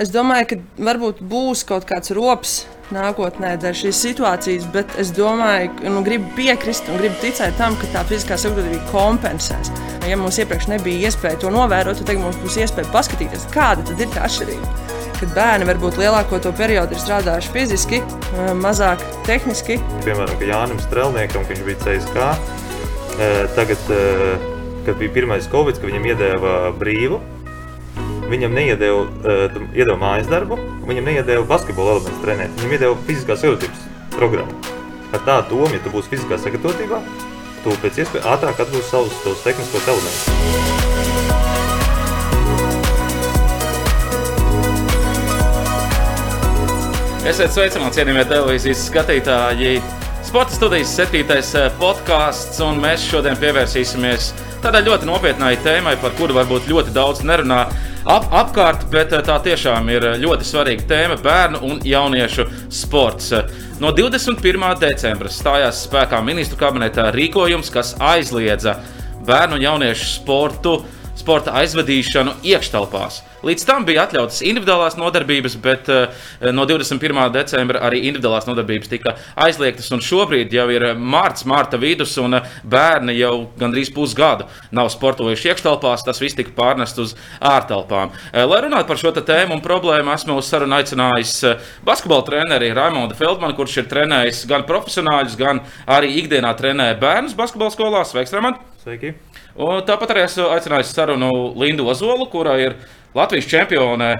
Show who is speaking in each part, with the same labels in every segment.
Speaker 1: Es domāju, ka varbūt būs kaut kāds rops nākotnē dēļ šīs situācijas, bet es domāju, nu, gribu piekrist un gribu ticēt tam, ka tā fiziskā sagatavotība kompensēs. Ja mums iepriekš nebija iespēja to novērot, tad tagad mums būs iespēja paskatīties, kāda tad ir tā atšķirība. Kad bērni varbūt lielāko to periodu ir strādājuši fiziski, mazāk tehniski.
Speaker 2: Piemēram, Jānis Strelniekam, kad viņš bija CSK, tagad, kad bija pirmais Covid, kad viņam iedēva brīvu, Viņam neiedēva, uh, iedeva mājas darbu, viņam neiedēva basketbola elementu trenēt. Viņam iedeva fiziskās sagatavotības programmu. Ar tādu domu, ja tu būsi fiziskā sagatavotībā, tu pēc iespējas ātrāk atgūsi savus tos tehniskos elementus.
Speaker 3: Esiet sveicināti, cienījamie televīzijas skatītāji! Sporta studijas septītais podkāsts, un mēs šodien pievērsīsimies tādai ļoti nopietnai tēmai, par kuru varbūt ļoti daudz nerunā ap, apkārt, bet eh, tā tiešām ir eh, ļoti svarīga tēma - bērnu un jauniešu sports. No 21. decembra stājās spēkā ministru kabinetā rīkojums, kas aizliedza bērnu un jauniešu sportu, sporta aizvadīšanu iekštelpās. Līdz tam bija atļautas individuālās nodarbības, bet uh, no 21. decembra arī individuālās nodarbības tika aizliegtas. Šobrīd jau ir mārts, mārta vidus, un uh, bērni jau gandrīz pusgadu nav sportojuši iekštelpās. Tas viss tika pārnests uz ārtelpām. Uh, lai runātu par šo tēmu un problēmu, esmu uz sarunu aicinājis basketbola treneri Raimondu Feldmanu, kurš ir trenējis gan profesionāļus, gan arī ikdienā trenē bērnus basketbola skolās. Sveiks, Raimond!
Speaker 2: Sveiki!
Speaker 3: Un tāpat arī esmu aicinājis sarunu Lindu Ozolu, kura ir Latvijas čempione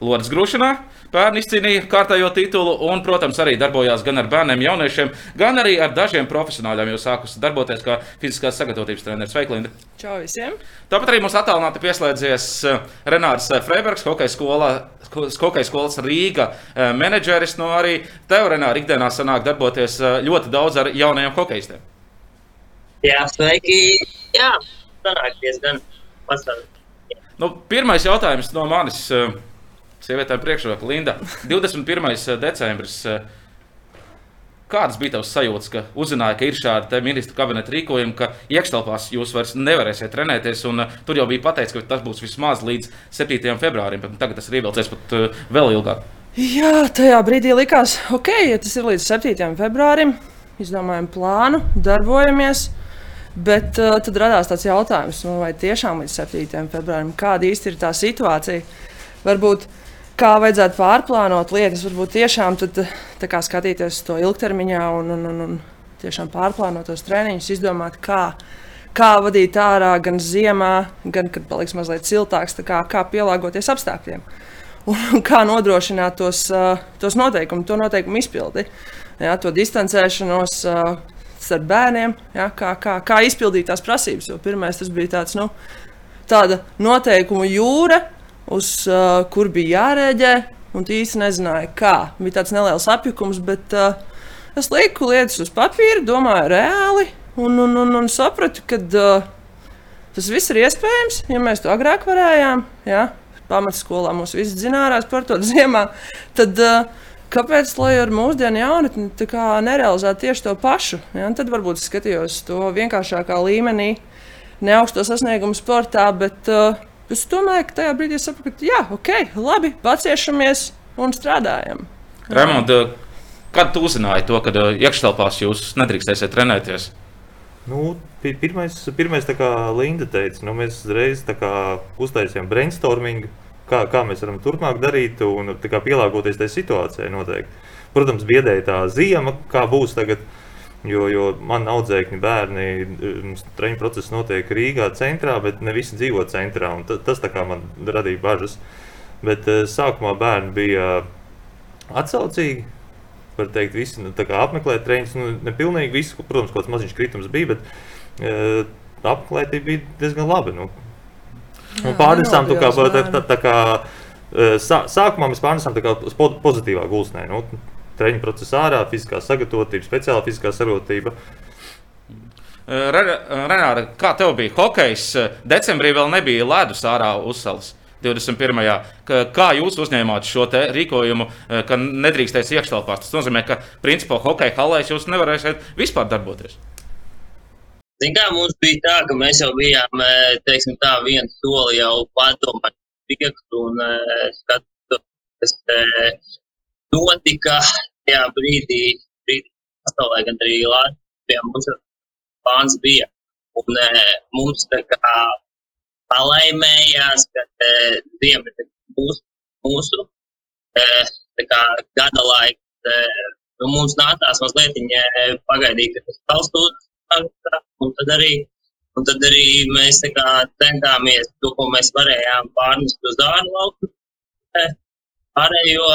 Speaker 3: Lodas Grūšanā. Pērn izcīnīja kārtējo titulu un, protams, arī darbojās gan ar bērniem, jauniešiem, gan arī ar dažiem profesionāļiem, jo sākus darboties kā fiziskās sagatavotības treneris. Sveika, Linda!
Speaker 1: Čau visiem!
Speaker 3: Tāpat arī mums attālināti pieslēdzies eh, Renārs eh, Freibergs, hokeja skolā. Hokeja skolas Rīga eh, menedžeris, no arī tev, Renāri, ikdienā sanāk darboties ļoti daudz ar jaunajiem hokeistiem.
Speaker 4: Jā, sveiki! Jā, sanāk diezgan pasaules.
Speaker 3: Nu, pirmais jautājums no manis. Eh, sievietēm priekšroka Linda. 21. Eh, decembris. Eh, kādas bija tavas sajūtas, ka uzzināji, ka ir šāda ministra kabineta rīkojuma, ka iekštelpās jūs vairs nevarēsiet trenēties? Un, uh, tur jau bija pateikts, ka tas būs vismaz līdz 7. februārim, bet tagad tas ir ievilcies pat uh, vēl ilgāk.
Speaker 1: Jā, tajā brīdī likās, ok, ja tas ir līdz 7. februārim, izdomājam plānu, darbojamies. Bet uh, tad radās tāds jautājums, nu, vai tiešām līdz 7. februārim, kāda īsti ir tā situācija? Varbūt kā vajadzētu pārplānot lietas, varbūt tiešām tad, kā, skatīties to ilgtermiņā un, un, un, un tiešām pārplānot tos treniņus, izdomāt, kā, kā vadīt ārā gan ziemā, gan kad paliks mazliet siltāks, kā, kā pielāgoties apstākļiem. Un, un kā nodrošināt tos, uh, tos noteikumus, to noteikumu izpildi, ja, to distancēšanos, uh, starp bērniem, ja, kā, kā, kā izpildīt tās prasības. Jo pirmais tas bija tāds, nu, tāda noteikumu jūra, uz uh, kur bija jārēģē, un īsti nezināju, kā. Bija tāds neliels apjukums, bet uh, es lieku lietas uz papīra, domāju reāli, un, un, un, un sapratu, ka uh, tas viss ir iespējams, ja mēs to agrāk varējām. Ja? Pamatskolā mums viss zināmās par to ziemā. Tad, uh, Kāpēc lai ar mūsdienu jaunatni nerealizētu tieši to pašu? Ja? Tad varbūt es skatījos to vienkāršākā līmenī, ne augsto sasniegumu sportā, bet uh, es domāju, ka tajā brīdī sapratu, ka jā, ok, labi, paciešamies un strādājam.
Speaker 3: Ramond, kad tu uzzināji to, ka uh, iekštelpās jūs nedrīkstēsiet trenēties?
Speaker 2: Nu, pirmais, pirmais kā Linda teica, nu, mēs reiz uztaisījām brainstormingu kā, kā mēs varam turpmāk darīt un pielāgoties tai situācijai. Noteikti. Protams, biedēja tā zima, kā būs tagad. Jo, jo man audzēkņi bērni, treniņu process notiek Rīgā, centrā, bet ne visi dzīvo centrā. Tas man radīja bažas. Bet uh, sākumā bērni bija atsaucīgi. Var teikt, visi nu, apmeklēja treniņus. Nu, ne pilnīgi visi, protams, kaut kāds maziņš kritums bija, bet uh, apmeklētība bija diezgan laba. Nu, Un pārnesām tā kā, tā, tā, tā kā sā, sākumā mēs pārnesām uz pozitīvā gulsnē. Nu, Treniņu procesā ārā, fiziskā sagatavotība, speciāla fiziskā sagatavotība.
Speaker 3: Renāra, kā tev bija hokejs? Decembrī vēl nebija ledus ārā uzsalas. 21. Kā jūs uzņēmāt šo rīkojumu, ka nedrīkstēs iekštelpās? Tas nozīmē, ka principā hokeja halēs jūs nevarēsiet vispār darboties.
Speaker 4: Zin kā mums bija tā, ka mēs jau bijām, teiksim tā, vienu soli jau padomāt priekšu un skatu kas e, notika tajā brīdī, brīdī pasaulē, gan arī Latvijā mums plāns bija. Un e, mums tā kā palaimējās, ka e, ziema ir mūsu, e, kā, gada laiks. E, nu, mums nācās mazliet pagaidīt, ka tas uzsākās, un tad arī Un tad arī mēs kā, centāmies to, ko mēs varējām pārnest uz ārnu lauku. Pārējo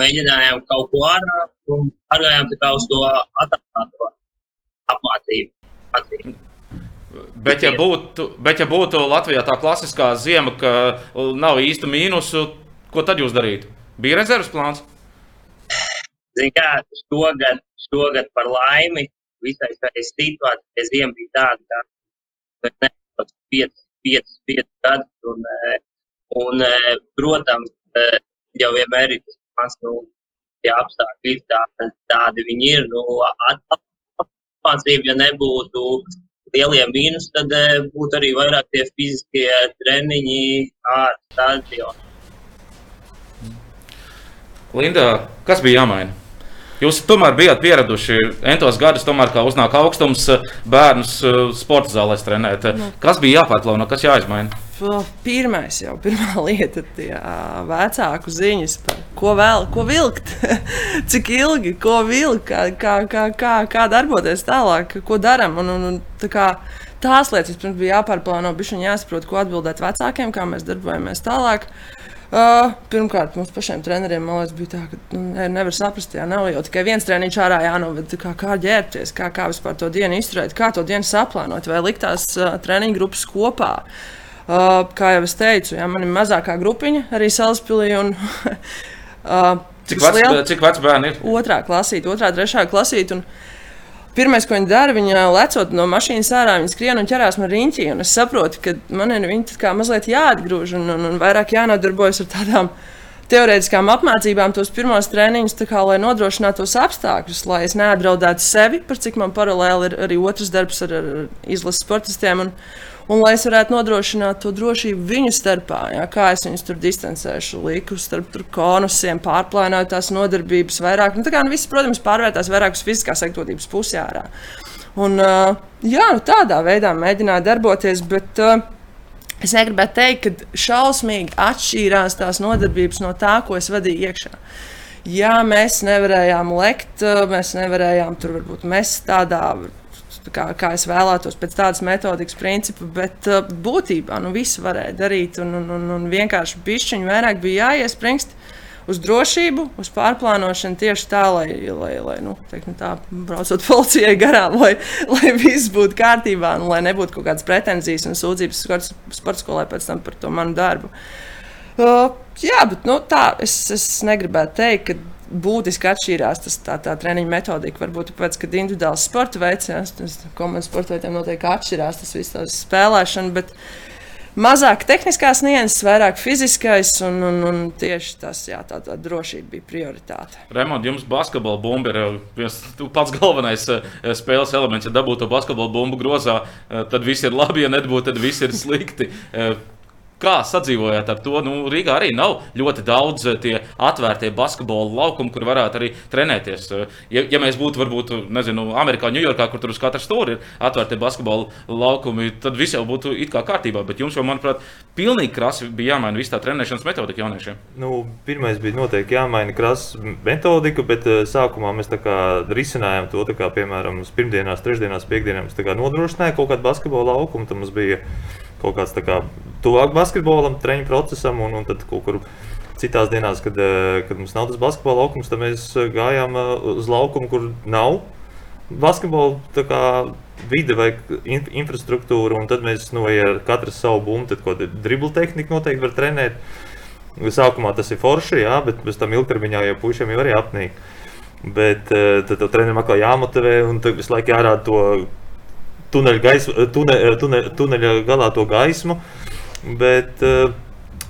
Speaker 4: mēģinājām kaut ko ārā un pārgājām uz to attālināto apmācību.
Speaker 3: Bet ja, būtu, bet, ja būtu Latvijā tā klasiskā zima, ka nav īstu mīnusu, ko tad jūs darītu? Bija rezerves plāns?
Speaker 4: Ziniet, kā šogad, šogad par laimi visai šai situācijai zima bija tāda, ka ne 5, 5, 5 gadus. Un, un, protams, jau vienmēr ir tas nu, tie apstākļi ir tā, tādi viņi ir. Nu, apmācība, ja nebūtu lielie mīnus, tad būtu arī vairāk tie fiziskie treniņi ārā stadiona.
Speaker 3: Linda, kas bija jāmaina? Jūs tomēr bijat pieraduši entos gadus, tomēr, kā uznāk augstums, bērnus sporta zālēs trenēt. Nu. Kas bija jāpārklāna, kas jāizmaina?
Speaker 1: Pirmais jau, pirmā lieta ir vecāku ziņas par ko vēl, ko vilkt, cik ilgi, ko vilkt, kā, kā, kā, kā, kā darboties tālāk, ko darām. Tā tās lietas pirms bija jāpārplāno, bija jāsaprot, ko atbildēt vecākiem, kā mēs darbojamies tālāk. Uh, pirmkārt, mums pašiem treneriem liekas, bija tā, ka nu, nevar saprast, jā, nav jau tikai viens treniņš ārā jānoved, kā, kā ģērbties, kā, kā vispār to dienu izturēt, kā to dienu saplānot, vai likt tās uh, treniņu grupas kopā. Uh, kā jau es teicu, jā, man ir mazākā grupiņa arī Salaspīlī.
Speaker 3: Uh, cik, vecs, liel... cik vecs bērni ir?
Speaker 1: Otrā klasīte, otrā, trešā klasīte. Un, Pirmais, ko viņi dara, viņi lecot no mašīnas ārā, viņi skrien un ķerās man riņķī. Es saprotu, ka man ir viņi kā mazliet jāatgrūž un, un, un vairāk jānodarbojas ar tādām teorētiskām apmācībām, tos pirmos treniņus, kā, lai nodrošinātu tos apstākļus, lai es neapdraudētu sevi, par cik man paralēli ir arī otrs darbs ar, ar izlases sportistiem. Un, un lai es varētu nodrošināt to drošību viņu starpā. Ja, kā es viņus tur distancēšu, liku starp konusiem, pārplānoju tās nodarbības vairāk. Nu, tā kā nu, viss, protams, pārvērtās vairāk uz fiziskās aktivitātes pusē ārā. Un, uh, jā, nu, tādā veidā mēģināju darboties. Bet, uh, Es negribētu teikt, ka šausmīgi atšķīrās tās nodarbības no tā, ko es vadīju iekšā. Jā, mēs nevarējām lekt, mēs nevarējām tur varbūt mest tādā kā, kā es vēlētos, pēc tādas metodikas principa, bet uh, būtībā nu, visu varēja darīt. Un, un, un, un vienkārši pišķiņu vairāk bija jāiespringst uz drošību, uz pārplānošanu tieši tā, lai, lai, lai nu, teiktu, tā, braucot policijai garām, lai, lai viss būtu kārtībā, un lai nebūtu kaut kādas pretenzijas un sūdzības sporta skolai pēc tam par to manu darbu. Uh, jā, bet nu, tā es, es negribētu teikt, ka būtiski atšķīrās tas, tā, tā treniņa metodika. Varbūt tāpēc, ka individuāls sporta veids, ja, komandas sporta veidiem noteikti atšķirās, tas viss tās spēlēšana. Bet, Mazāk tehniskās nianses, vairāk fiziskais, un, un, un tieši tas, jā, tā, tā drošība bija prioritāte.
Speaker 3: Remont, jums basketbola bumba ir eh, viens pats galvenais eh, spēles elements. Ja dabūtu basketbola bumbu grozā, eh, tad viss ir labi, ja nebūtu, tad viss ir slikti. Kā sadzīvojāt ar to? Nu, Rīgā arī nav ļoti daudz eh, tie atvērtie basketbola laukumi, kur varētu arī trenēties. Eh, ja, ja mēs būtu, varbūt, nezinu, Amerikā, Ņujorkā, kur tur uz katra stūra ir atvērti basketbola laukumi, tad viss jau būtu it kā kārtībā. Bet jums jau, manuprāt, pilnīgi krasi bija jāmaina viss tā trenēšanas metodika jauniešiem.
Speaker 2: Nu, pirmais bija noteikti jāmaina krasa metodika, bet uh, sākumā mēs risinājām to, kā, piemēram, pirmdienās, trešdienās, piekdienās nodrošināja kaut kādu basketbola laukumu. Tad mums bija kaut kāds kā, tuvāk basketbolam, treniņu procesam, un, un tad kaut kur citās dienās, kad, eh, kad mums nav tas basketbola laukums, tad mēs eh, gājām eh, uz laukumu, kur nav basketbola vide vai in, infrastruktūra, un tad mēs nu, ja katrs savu bumbu, tad kaut kādu dribble tehniku noteikti var trenēt. Sākumā tas ir forši, jā, bet pēc tam ilgtermiņā jau puišiem jau arī apnīk. Bet tad tev trenerim atkal jāmotivē, un tad visu laiku jārāda to tuneļa, gaismu, eh, tune, eh, tune, tuneļa galā to gaismu. Bet uh,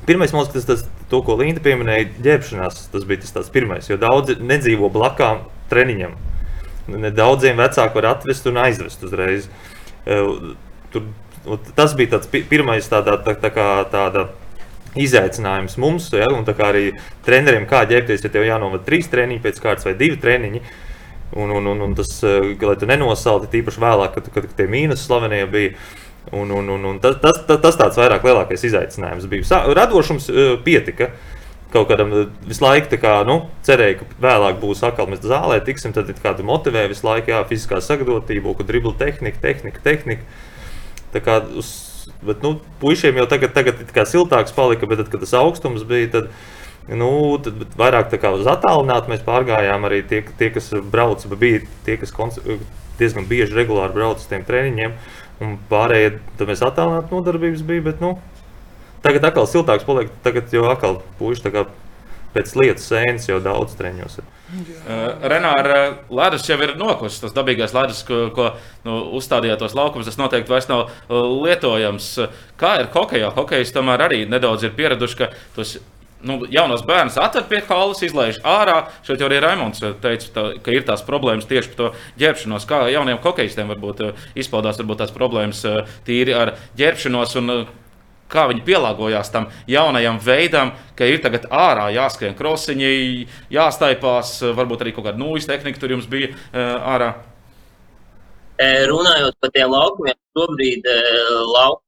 Speaker 2: pirmais, man liekas, tas, to, ko Linda pieminēja, ģērbšanās, tas bija tas, tas pirmais. Jo daudzi nedzīvo blakām treniņam. Daudziem vecākiem var atvest un aizvest uzreiz. Uh, tur, tas bija tāds pirmais, tādā, tā, tā kā, tāda izaicinājums mums, ja, un arī treneriem, kā ģērbties, ja tev jānovada trīs treniņi pēc kārtas vai divi treniņi. Un, un, un, un tas, lai tu nenosalti, tīpaši vēlāk, kad, kad tie mīnus slavenie bija. Un, un, un, un tas, tas, tas tāds vairāk lielākais izaicinājums bija. Radošums pietika. Kaut kādam visu laiku kā, nu, cerēju, ka vēlāk būs atkal mēs zālē, tiksim, tad kāda motivē visu laiku, jā, fiziskā sagatavotība, dribla tehnika, tehnika, tehnika. Tā kā uz Bet, nu, puišiem jau tagad, tagad ir siltāks palika, bet tad, kad tas augstums bija, tad, nu, tad vairāk uz attālināti mēs pārgājām. Arī tie, tie kas brauca, bija tie, kas diezgan bieži regulāri brauca uz tiem treniņiem. Un pārējie tam mēs attālināti nodarbības bija. Bet, nu, tagad atkal siltāks paliek, tagad jau atkal puiši pēc lietas sēnes jau daudz treniņos.
Speaker 3: Uh, Renāra ledus jau ir nokusis. Tas dabīgais ledus, ko, ko nu, uzstādījāt tos laukumus, tas noteikti vairs nav uh, lietojams. Kā ir hokejā? Hokejs tomēr arī nedaudz ir pieraduši, ka tos nu, jaunos bērnus atver pie kalas, izlaiž ārā. Šeit jau arī Raimons teica, tā, ka ir tās problēmas tieši par to ģērbšanos. Kā jauniem hokeistiem varbūt uh, izpaudās varbūt tās problēmas tīri ar ģērbšanos. Un, kā viņi pielāgojās tam jaunajam veidam, ka ir tagad ārā jāskrien krosiņi, jāstaipās, varbūt arī kaut kāda nūjas tehnika tur jums bija ārā.
Speaker 4: Runājot par tiem laukumiem, šobrīd laukumu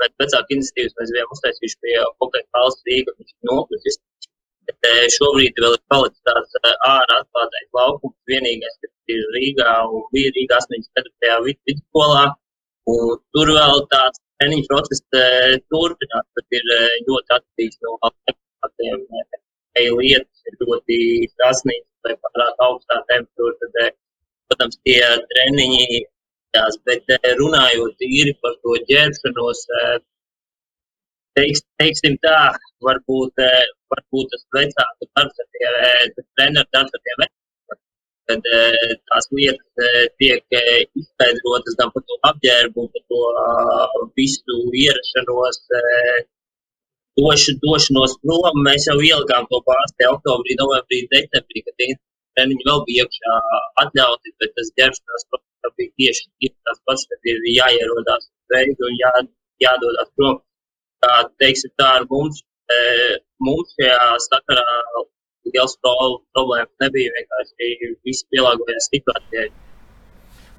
Speaker 4: pēc vecāku iniciatīvas mēs bijām uztaisījuši pie Hokeja valsts Rīga, viņš ir nokritis. Šobrīd vēl ir palicis tāds ārā atklātais laukums, vienīgais, kas ir Rīgā un bija Rīgā 84. vidusskolā. Un tur vēl tāds treniņu process turpinās, bet ir ļoti atkarīgs no apstākļiem. Lietas ir ļoti sasniegtas vai pārāk augstā temperatūra, tad, protams, tie treniņi, tās, bet runājot īri par to ģērbšanos, teiks, teiksim tā, varbūt, varbūt tas vecāku darbs ar tiem, treneru darbs ar tiem vecākiem kad eh, tās lietas eh, tiek eh, izskaidrotas gan par to apģērbu, par to visu ierašanos, došu, došanos prom. Mēs jau ielikām to pārspēju oktobrī, novembrī, decembrī, kad treniņi vēl bija iekšā atļauti, bet tas ģērbšanās bija tieši, tieši tas pats, kad ir jāierodās veidu un jā, jādodas prom. Tā, teiksim, tā ar mums, mums šajā sakarā liels problēmas nebija. Vienkārši viss pielāgojās situācijai.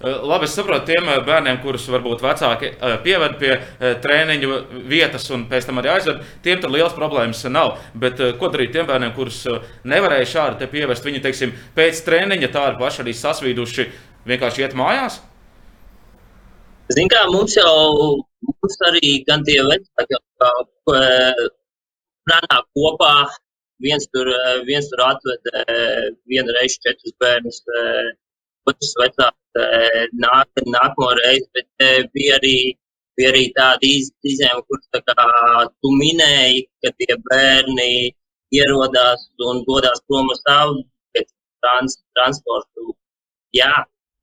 Speaker 3: Labi, es saprotu, tiem eh, bērniem, kurus varbūt vecāki eh, pieved pie treniņu vietas un pēc tam arī aizved, tiem tur liels problēmas nav. Bet ko darīt tiem bērniem, kurus nevarēja šādi pievest? Viņi, teiksim, pēc treniņa tādi paši arī sasvīduši, vienkārši iet mājās?
Speaker 4: Ziniet, kā mums jau mums arī gan tie vecāki, kā kopā viens tur, eh, viens tur atveda eh, vienu reizi četrus bērnus, otrs vecāks nāk, nākamo reizi, bet bija arī, bija arī tāda izņēmuma, kur tā kā tu minēji, ka tie bērni ierodās un dodas prom uz savu trans, transportu. Jā,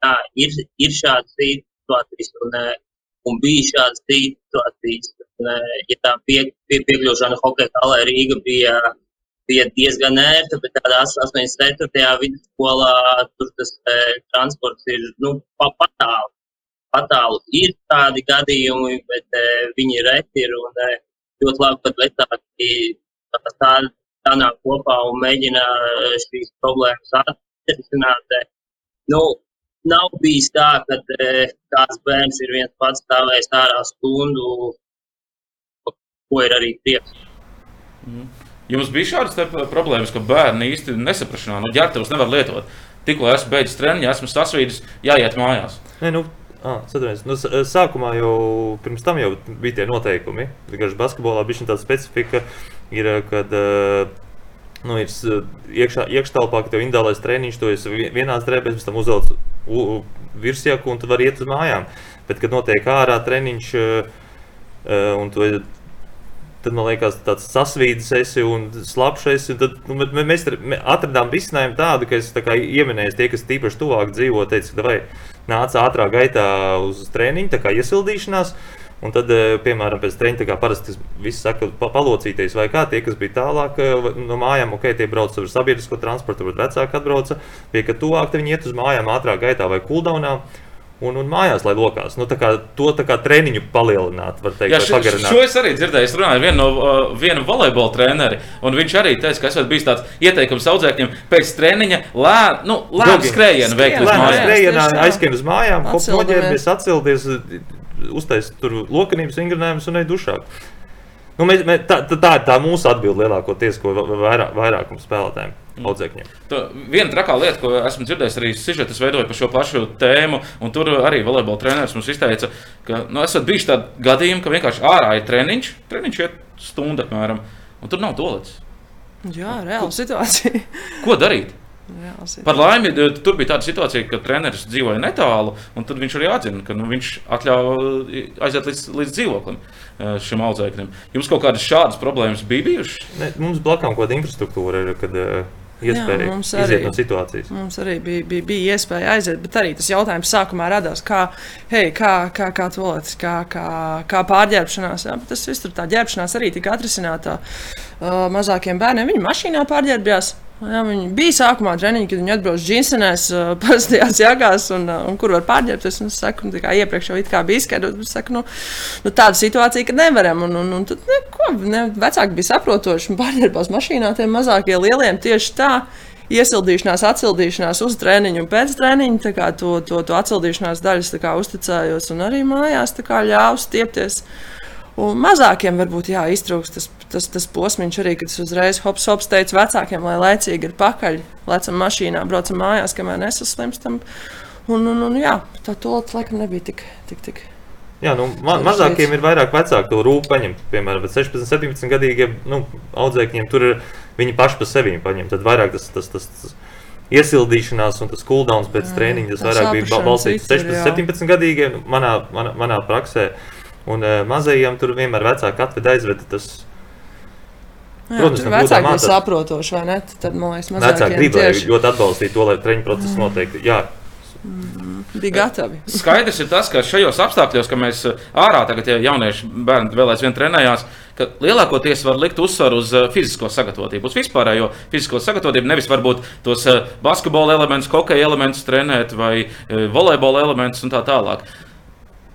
Speaker 4: tā ir, ir šādas situācijas un, un bija šādas situācijas. Un, ja tā pie, pie, piekļūšana hokeja tālē Rīga bija bija diezgan ērta, bet tādā 84. vidusskolā tur tas e, transports ir nu, pa, patālu. Patālu ir tādi gadījumi, bet e, viņi reti ir un e, ļoti labi, ka vecāki tā, tā, tā nāk kopā un mēģina e, šīs problēmas atrisināt. Nu, nav bijis tā, ka e, kāds bērns ir viens pats stāvējis ārā stundu, ko ir arī prieks.
Speaker 3: Mm. Jums bija šādas problēmas, ka bērni īsti nesaprašanā, nu, ģērbtuvus nevar lietot. Tikko esmu beidzis treniņu, esmu sasvīdis, jāiet mājās.
Speaker 2: Ne, nu. Ah, nu, sākumā jau pirms tam jau bija tie noteikumi. Tikai basketbolā bija tāda specifika, ir, kad nu, ir iekšā, iekštelpā, ka tev ir individuālais treniņš, tu esi vienās drēbēs, pēc tam uzvelc virsjaku un tu vari iet uz mājām. Bet, kad notiek ārā treniņš un tu Tad man liekas, tāds sasvīdis esi un slapjš esi. Tad, nu, mēs atradām risinājumu tādu, ka es tā ieminēju, tie, kas tīpaši tuvāk dzīvo, teica, ka vai nāca ātrā gaitā uz treniņu, tā kā iesildīšanās. Un tad, eh, piemēram, pēc treniņa, kā parasti viss saka, palocīties, vai kā tie, kas bija tālāk eh, no mājām, ok, tie brauc ar sabiedrisko transportu, bet vecāki atbrauca, pie ka tuvāk viņi iet uz mājām ātrā gaitā vai cooldownā. un, un mājās, lai lokās. Nu, tā kā, to tā kā treniņu palielināt, var teikt,
Speaker 3: Jā, šo,
Speaker 2: pagarināt.
Speaker 3: šo es arī dzirdēju. Es runāju ar vienu no uh, vienu volejbola treneri, un viņš arī teica, ka esat bijis tāds ieteikums audzēkņiem pēc treniņa lēnu nu, lēnu skrējienu veikt
Speaker 1: tieši tā.
Speaker 2: aizskrien uz mājām, noģērbies, atcelties, uztaisīt tur lokanības vingrinājumus un ej dušā. Nu, mēs, mēs, tā, tā, tā ir tā mūsu atbilde lielākoties, ko vairāk, vairākums spēlētājiem, audzēkņiem.
Speaker 3: Tu- Viena trakā lieta, ko esmu dzirdējis, arī sižetas veidoja par šo pašu tēmu, un tur arī volejbola treneris mums izteica, ka nu, esat bijuši tādi gadījumi, ka vienkārši ārā ir treniņš, treniņš iet stundu apmēram, un tur nav toalets.
Speaker 1: Jā, reāla situācija.
Speaker 3: Ko darīt?
Speaker 1: Reāla situācija.
Speaker 3: Par laimi, tur bija tāda situācija, ka treneris dzīvoja netālu, un tad viņš arī atzina, ka nu, viņš atļauj aiziet līdz, līdz dzīvoklim eh, šim audzēknim. Jums kaut kādas šādas problēmas bija bijušas?
Speaker 2: Ne, mums blakām kaut kāda infrastruktūra ir, kad uh, iespēja
Speaker 1: mums
Speaker 2: iziet
Speaker 1: arī.
Speaker 2: no situācijas.
Speaker 1: Mums arī bija, bija, bija iespēja aiziet, bet arī tas jautājums sākumā radās, kā, hei, kā, kā, kā toaletes, kā, kā, kā pārģērbšanās. Jā, bet tas viss tur tā ģērbšanās arī tika atrisināta uh, mazākiem bērniem. Viņi mašīnā pārģērbjās. Jā, viņi bija sākumā treniņi, kad viņi atbrauc džinsenēs, parastajās jagās, un, un kur var pārģērbties. Es saku, nu, kā iepriekš jau bija skaidrs, bet saku, nu, nu, tāda situācija, ka nevaram. Un, un, un tad, ne, ko, ne, vecāki bija saprotoši un pārģērbās mašīnā, tie mazākie lieliem tieši tā. Iesildīšanās, atsildīšanās uz treniņu un pēc treniņa. kā To, to, to atsildīšanās daļas kā uzticējos un arī mājās ļāvu stiepties. Un mazākiem varbūt jā, iztrūks tas, tas, tas posms arī, kad es uzreiz hops, hops teicu vecākiem, lai laicīgi ir pakaļ, lecam mašīnā, braucam mājās, kamēr nesaslimstam. Un, un, un jā, tā tolta laikam nebija tik, tik, tik.
Speaker 2: Jā, nu, ma mazākiem ir vairāk vecāku to rūpu paņemt. Piemēram, bet 16, 17 gadīgiem nu, audzēkņiem tur ir viņi paši par sevi paņem. Tad vairāk tas, tas, tas, tas iesildīšanās un tas cooldowns pēc treniņa, tas vairāk bija balstīts
Speaker 1: citur,
Speaker 2: 16,
Speaker 1: jā.
Speaker 2: 17 gadīgiem manā, manā, manā praksē. Un uh, mazajiem tur vienmēr vecāki atved aizved. Tas
Speaker 1: Jā,
Speaker 2: Protams, grūtām
Speaker 1: vecāki
Speaker 2: mācās.
Speaker 1: saprotoši, vai ne? Tad, man liekas,
Speaker 2: vecāki
Speaker 1: mazākiem
Speaker 2: gribēja
Speaker 1: tieši
Speaker 2: ļoti atbalstīt to, lai treniņu process noteikti. Jā,
Speaker 1: bija gatavi.
Speaker 3: Skaidrs ir tas, ka šajos apstākļos, kad mēs eh, ārā tagad ja jaunieši bērni vēl aizvien trenējās, ka lielākoties var likt uzsvaru uz eh, fizisko sagatavotību, uz vispārējo fizisko sagatavotību. Nevis varbūt tos eh, basketbola elementus, hokeja elementus trenēt vai eh, volejbola elementus un tā tālāk.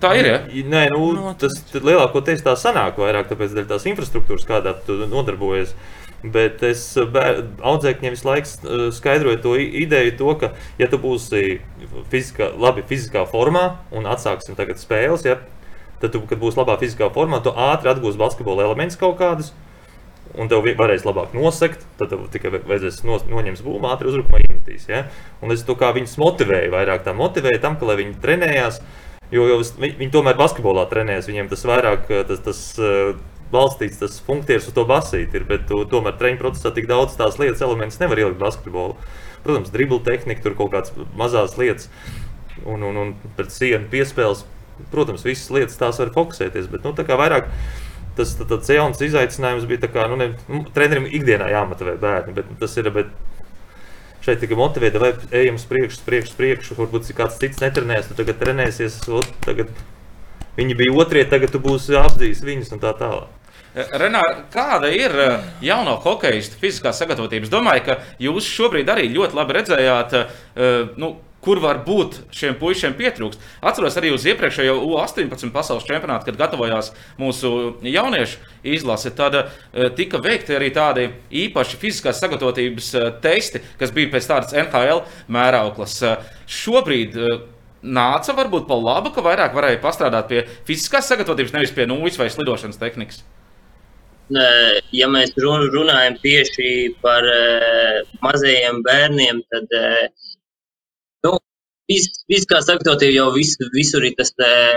Speaker 3: Tā ir. Ja?
Speaker 2: Nē, nu,
Speaker 1: Noteikti.
Speaker 2: tas tad lielākoties tā sanāk vairāk, tāpēc dēļ tās infrastruktūras, kādā tu nodarbojies. Bet es audzēkņiem visu laiku eh, skaidroju to ideju, to, ka, ja tu būsi fiziskā, labi fiziskā formā un atsāksim tagad spēles, ja, tad, tu, kad būsi labā fiziskā formā, tu ātri atgūsi basketbola elementus kaut kādus. Un tev varēs labāk nosegt, tad tev tikai vajadzēs no, noņemt būmu, ātri uzbrukumā iemetīs. Ja? Un es to kā viņus motivēju, vairāk tā motivēju tam, ka lai viņi trenējās. Jo, jo es- vi- viņi tomēr basketbolā trenējas, viņiem tas vairāk eh, tas, tas eh, balstīts, tas funkcijas uz to basīti ir. Bet tu, tomēr treniņu procesā tik daudz tās lietas, elementus nevar ielikt basketbolā. Protams, dribble tehnika, tur kaut kādas mazas lietas un, un, un pret sienu piespēles. Protams, visas lietas tās var fokusēties, bet nu, tā kā vairāk tas jauns izaicinājums bija. Kā, nu, ne, nu, trenerim ikdienā jāmotivē bērni, bet tas ir. Bet, Šeit tikai motivēta, vai ejam uz priekšu, priekšu, priekšu. Varbūt kāds cits netrenēs, tu tagad trenēsies. ot, Tagad viņi bija otrie, tagad tu būsi apdzīs viņus un tā tālāk.
Speaker 3: Renāra, kāda ir eh, jauno hokeja fiziskā sagatavotība? Es domāju, ka jūs šobrīd arī ļoti labi redzējāt, eh, nu, kur var būt šiem puišiem pietrūkst. Atceros arī uz iepriekšējo U-18 pasaules čempionātu, kad gatavojās mūsu jauniešu izlase. Tad eh, tika veikti arī tādi īpaši fiziskās sagatavotības eh, testi, kas bija pēc tādas NHL mērauklas. Eh, Šobrīd nāca varbūt pa labu, ka vairāk varēja pastrādāt pie fiziskās sagatavotības, nevis pie nulles vai slidošanas tehnikas.
Speaker 4: Ja mēs run- runājam tieši par mazajiem bērniem, tad uh, nu, vis- fiziskā sagatavotība jau vis, visur ir tas uh,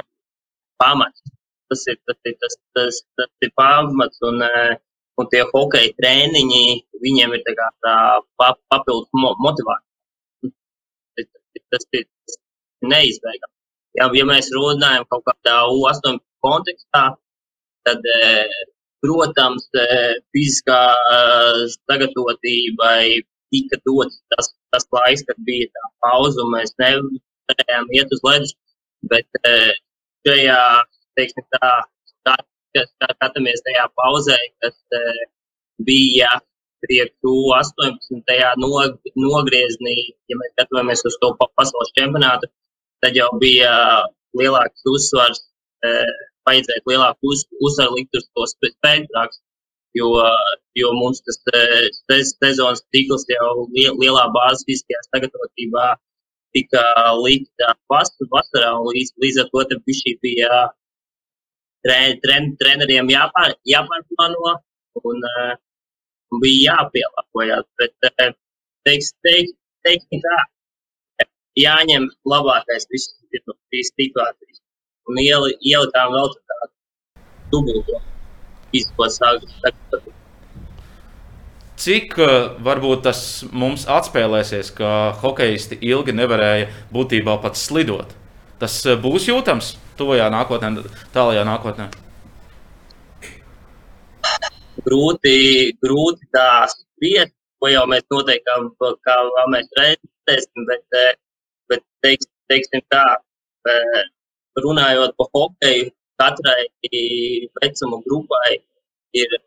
Speaker 4: pamats. Tas ir tas, ir, tas, tas, tas ir pamats, un, uh, un tie hokeja treniņi viņiem ir tā kā tā pa, papildus mo, motivācija. Tas, tas, tas ir neizbēgami. Ja, ja mēs runājam kaut kādā U8 kontekstā, tad, eh, protams, eh, fiziskā eh, sagatavotībai tika dots tas, tas laiks, kad bija tā pauze, un mēs nevarējām iet uz ledus. Bet eh, šajā, teiksim, tā, tā, tā skatāmies tajā pauzē, kas eh, bija priekš U18. nog, nogrieznī, ja mēs skatāmies uz to pa- pasaules čempionātu, tad jau bija lielāks uzsvars, vajadzētu lielāku uz, uzsvaru likt uz to praksi. Jo, jo mums tas sezonas cikls jau lielā bāzes fiziskajā sagatavotībā tika likta vasarā, un līdz, līdz ar to šī bija tre, tren, treneriem jāpār, jāpārplāno un uh, bija jāpielāgojas. Bet, uh, teiks, teiks, teiksim tā, jāņem labākais viss no šīs situācijas. Un ieli, ielikām vēl tādu dubulto fizisko sagatavotību.
Speaker 3: Cik uh, varbūt tas mums atspēlēsies, ka hokeisti ilgi nevarēja būtībā pat slidot? Tas uh, būs jūtams tuvajā nākotnē, tālākajā nākotnē.
Speaker 4: Grūti, grūti tā spriest, ko jau mēs noteikti kā, mēs redzēsim, bet, uh, bet teiks, teiksim tā, runājot par hokeju, katrai vecuma grupai ir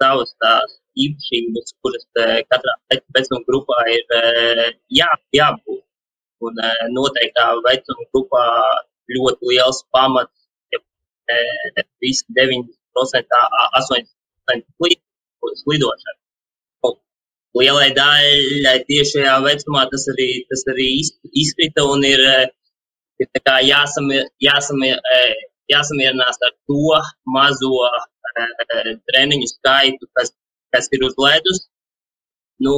Speaker 4: savas tās īpašības, kuras katrā vecuma grupā ir jā, jābūt. Un noteiktā vecuma grupā ļoti liels pamats, ja visi 90%, 80% slidošana. Lielai daļai tieši šajā vecumā tas arī, tas arī izkrita un ir, ir jāsamier, jāsamier, jāsamierinās ar to mazo treniņu skaitu, kas kas ir uz ledus, nu,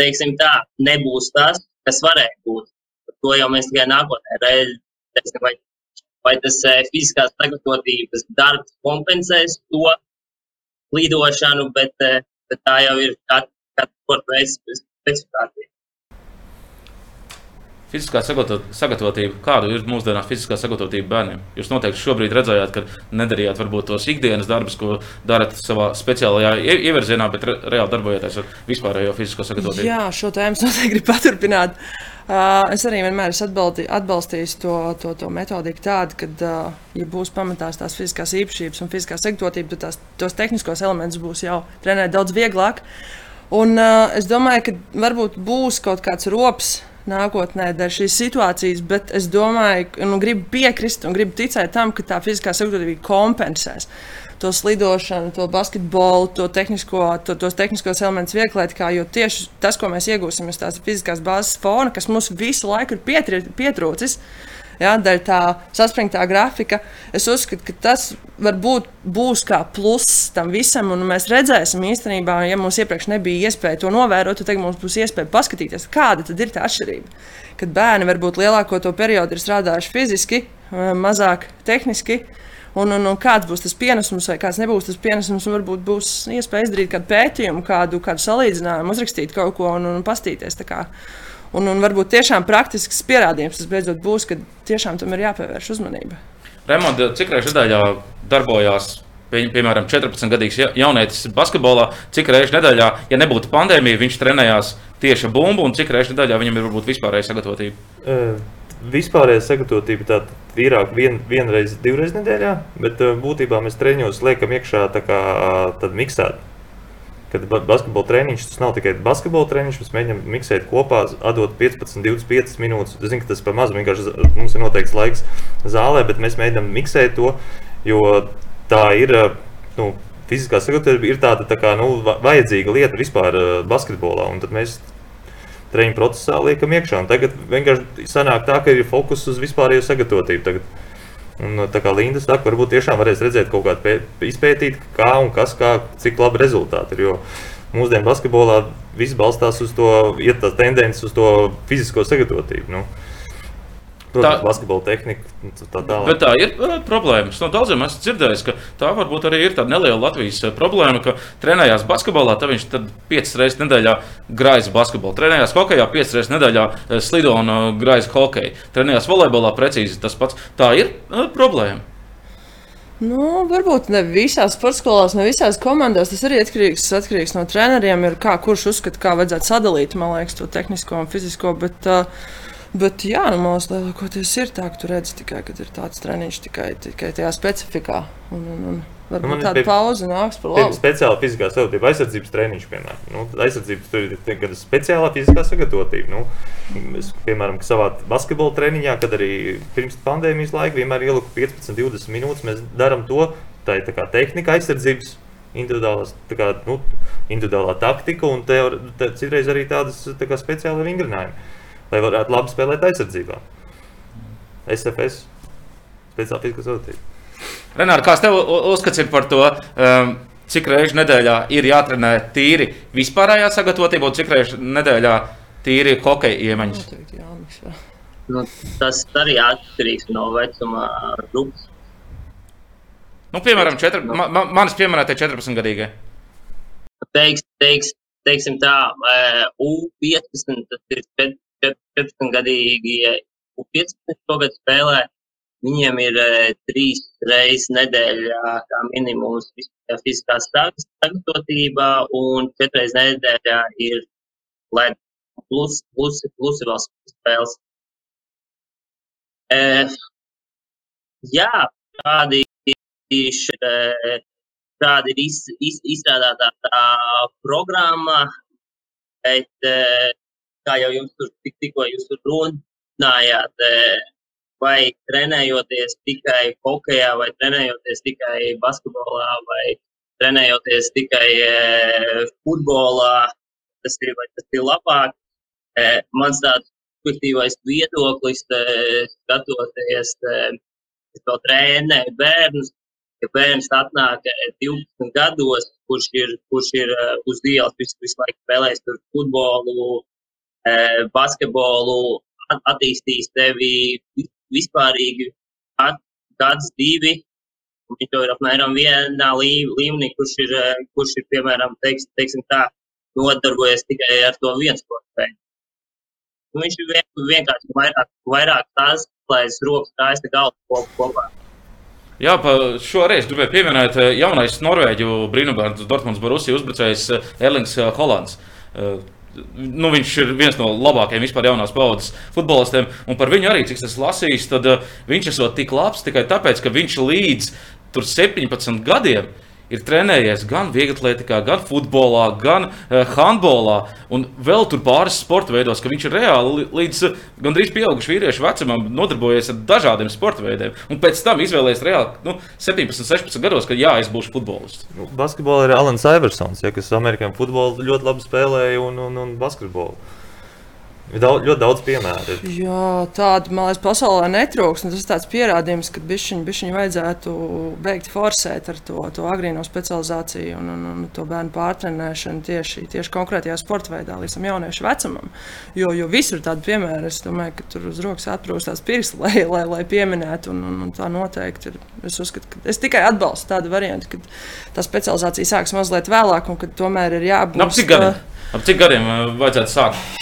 Speaker 4: teiksim tā, nebūs tas, kas varēja būt. To jau mēs tikai nākotnē redzēsim, vai, vai tas e, fiziskās sagatavotības darbs kompensēs to lidošanu, bet, e, bet tā jau ir katra kat sporta veids specifikācija.
Speaker 3: Fiziskā sagatavotība, kāda ir mūsdienās fiziskā sagatavotība bērniem? Jūs noteikti šobrīd redzējāt, ka nedarījāt varbūt tos ikdienas darbus, ko darat savā speciālajā ievirzienā, bet re reāli darbojaties ar vispārējo fizisko sagatavotību.
Speaker 1: Jā, šo tēmu noteikti gribu paturpināt. Uh, es arī vienmēr esmu atbalstījis to, to, to metodiku tādu, ka, uh, ja būs pamatās tās fiziskās īpašības un fiziskā sagatavotība, tad tās, tos tehniskos elementus būs jau trenēt daudz vieglāk. Un, uh, es domāju, ka varbūt būs kaut kāds rops nākotnē dēļ šīs situācijas, bet es domāju, nu, gribu piekrist un gribu ticēt tam, ka tā fiziskā sagatavotība kompensēs to slidošanu, to basketbolu, to tehnisko, to, tos tehniskos elementus vieglietkā, jo tieši tas, ko mēs iegūsim, ir tās fiziskās bāzes fona, kas mums visu laiku ir pietri, pietrūcis. Ja, dēļ tā saspringtā grafika, es uzskatu, ka tas varbūt būs kā pluss tam visam. Mēs redzēsim īstenībā, ja mums iepriekš nebija iespēja to novērot, tad mums būs iespēja paskatīties, kāda ir tā atšķirība. Kad bērni varbūt lielāko to periodu ir strādājuši fiziski, mazāk tehniski. Un, un, un kāds būs tas pienesums, vai kāds nebūs tas pienesums, un varbūt būs iespēja izdarīt kādu pētījumu, kādu, kādu salīdzinājumu, uzrakstīt kaut ko un, un pastīties. Un, un varbūt tiešām praktisks pierādījums tas beidzot būs, ka tiešām tam ir jāpievērš uzmanība.
Speaker 3: Raimonda, cik reizes nedēļā darbojās pie, piemēram, 14-gadīgs jaunietis basketbolā, cik reizes nedēļā, ja nebūtu pandēmija, viņš trenējās tieši bumbu, un cik reizes nedēļā viņam ir varbūt vispārējais sagatavotība?
Speaker 2: Uh, vispārējais sagatavotība tā vairāk vien, vienreiz, divreiz nedēļā, bet uh, būtībā mēs treniņos liekam iekšā tā kā uh, miksēt kad basketbola treniņš tas nav tikai basketbola treniņš, mēs mēģinām miksēt kopā, atdot 15, 25 minūtes. Es zinu, ka tas par maz vienkārši mums ir noteikts laiks zālē, bet mēs mēģinām miksēt to, jo tā ir. Nu, Fiziskā sagatavotība ir tāda tā kā, nu, vajadzīga lieta vispār basketbolā. Un tad mēs treniņu procesā liekam iekšā. Tagad vienkārši sanāk tā, ka ir fokus uz vispārējo sagatavotību. Tagad Un, tā kā Linda saka, varbūt tiešām varēs redzēt kaut kādu izpētīt, kā un kas, kā, cik labi rezultāti ir. Jo mūsdienu basketbolā viss balstās uz to, iet tās tendences uz to fizisko sagatavotību. Nu. Protams, tā, basketbola tehnika. Tā, tālāk.
Speaker 3: bet tā ir uh, problēma. No daudziem esmu dzirdējis, ka tā varbūt arī ir tāda neliela Latvijas uh, problēma, ka trenējās basketbolā, tad viņš tad piecas reizes nedēļā grājas basketbolu. Trenējās hokeja, piecas reizes nedēļā uh, slido un uh, grājas hokeju. Trenējās volejbolā precīzi tas pats. Tā ir uh, problēma.
Speaker 1: Nu, varbūt ne visās sporta skolās, ne visās komandās. Tas arī atkarīgs, atkarīgs no treneriem. Ir kā, kurš uzskata, kā vajadzētu sadalīt liekas, to tehnisko un fizisko. Bet, uh, Bet, jā, nu, mums lielākoties ir tā, ka tu redzi tikai, kad ir tāds treniņš tikai, tikai tajā specifikā. Un, un, un Varbūt
Speaker 2: man ir
Speaker 1: tāda
Speaker 2: pie-
Speaker 1: pauze nāks par labu.
Speaker 2: speciāli fiziskā sagatavotība, aizsardzības treniņš, piemēram. Nu, aizsardzības tur ir tie- speciālā fiziskā sagatavotība. Nu, es, piemēram, savā basketbola treniņā, kad arī pirms pandēmijas laika vienmēr ieliku 15, 20 minūtes, mēs darām to. Tā ir tā kā tehnika, aizsardzības, tā kā, nu, individuālā taktika un te, te, citreiz arī tādas tā kā, speciāli vingrinājumi, lai varētu labi spēlēt aizsardzībā. SFS, speciāla fiziskā sagatavotība.
Speaker 3: Renāri, kāds tev uzskats ir par to, um, cik reizes nedēļā ir jātrenē tīri vispārējā sagatavotība, un cik reizes nedēļā tīri hokeja iemaņas?
Speaker 1: Noteikti jāmiksē.
Speaker 4: Nu, tas arī atkarīgs no vecuma grupas.
Speaker 3: Nu, piemēram, četri, ma, ma, manis pieminētie 14 gadīgie.
Speaker 4: Teiks, teiks, teiksim tā, eh, U15, tas ir čet- čet- 14 gadīgi. U15 šogad spēlē. Viņiem ir eh, trīs reizes nedēļā kā minimums fiziskā- fiziskā sag- sagatavotība, un četras nedēļā ir led plus, plus, plus vēl spēles. Eh, jā, tādi ir tāda ir iz, iz, izstrādāta tā programma, bet, eh, kā jau jums tur tik, tikko jūs tur runājāt, eh, vai trenējoties tikai hokeja, vai trenējoties tikai basketbolā, vai trenējoties tikai eh, futbolā, tas ir, tas ir labāk. Eh, Mans tāds subjektīvais viedoklis, skatoties, es to trēnēju bērnus, ka bērns atnāk eh, 12 gados, kurš ir, kurš ir uz ielas visu, visu laiku spēlējis futbolu, basketbolu, at- attīstīs tevi vi- vispārīgi gads, divi. Viņš jau ir apmēram vienā lī- līmenī, kurš ir, eh, kurš ir piemēram, teiks, teiksim tā, nodarbojies tikai ar to viens. Nu, Viņš ir vien- vienkārši vairāk, vairāk tās, lai es rokas kājas galvu kop- kopā.
Speaker 3: Jā, šoreiz gribēju pieminēt eh, jaunais Norvēģu brīnumvārds Dortmunds Borusija uzbrucējs Erlings Holands. Nu, viņš ir viens no labākajiem vispār jaunās paudzes futbolistiem. Un par viņu arī, cik es lasīju, tad uh, viņš esot tik labs tikai tāpēc, ka viņš līdz tur 17 gadiem ir trenējies gan vieglatlētikā, gan futbolā, gan uh, handbolā, un vēl tur pāris sporta veidos, ka viņš ir reāli li- līdz uh, gandrīz pieaugušu vīriešu vecumam nodarbojies ar dažādiem sporta veidiem. Un pēc tam izvēlējies reāli nu, 17, 16 gados, ka jā, es būšu futbolists.
Speaker 2: Nu, basketbolā ir Alans Iversons, ja, kas amerikāņu futbolu ļoti labi spēlēja un, un, un basketbolu. Ir daudz, ļoti daudz piemēru.
Speaker 1: Jā, tāda man liekas, pasaulē netrūks. un Tas ir tāds pierādījums, ka bišķiņu vajadzētu beigt forsēt ar to, to agrīno specializāciju un, un, un to bērnu pārtrenēšanu tieši, tieši konkrētajā sporta veidā, līdz tam jauniešu vecumam. Jo, jo visur ir tādi piemēri, es domāju, ka tur uz rokas atprūstās pirksti, lai, lai, lai pieminētu. Un, un, un tā noteikti ir. Es, uzskatu, ka, es tikai atbalstu tādu variantu, ka tā specializācija sāksies mazliet vēlāk un ka tomēr ir jābūt.
Speaker 3: Nu, ap cik gadiem? Uh, vajadzētu sākt?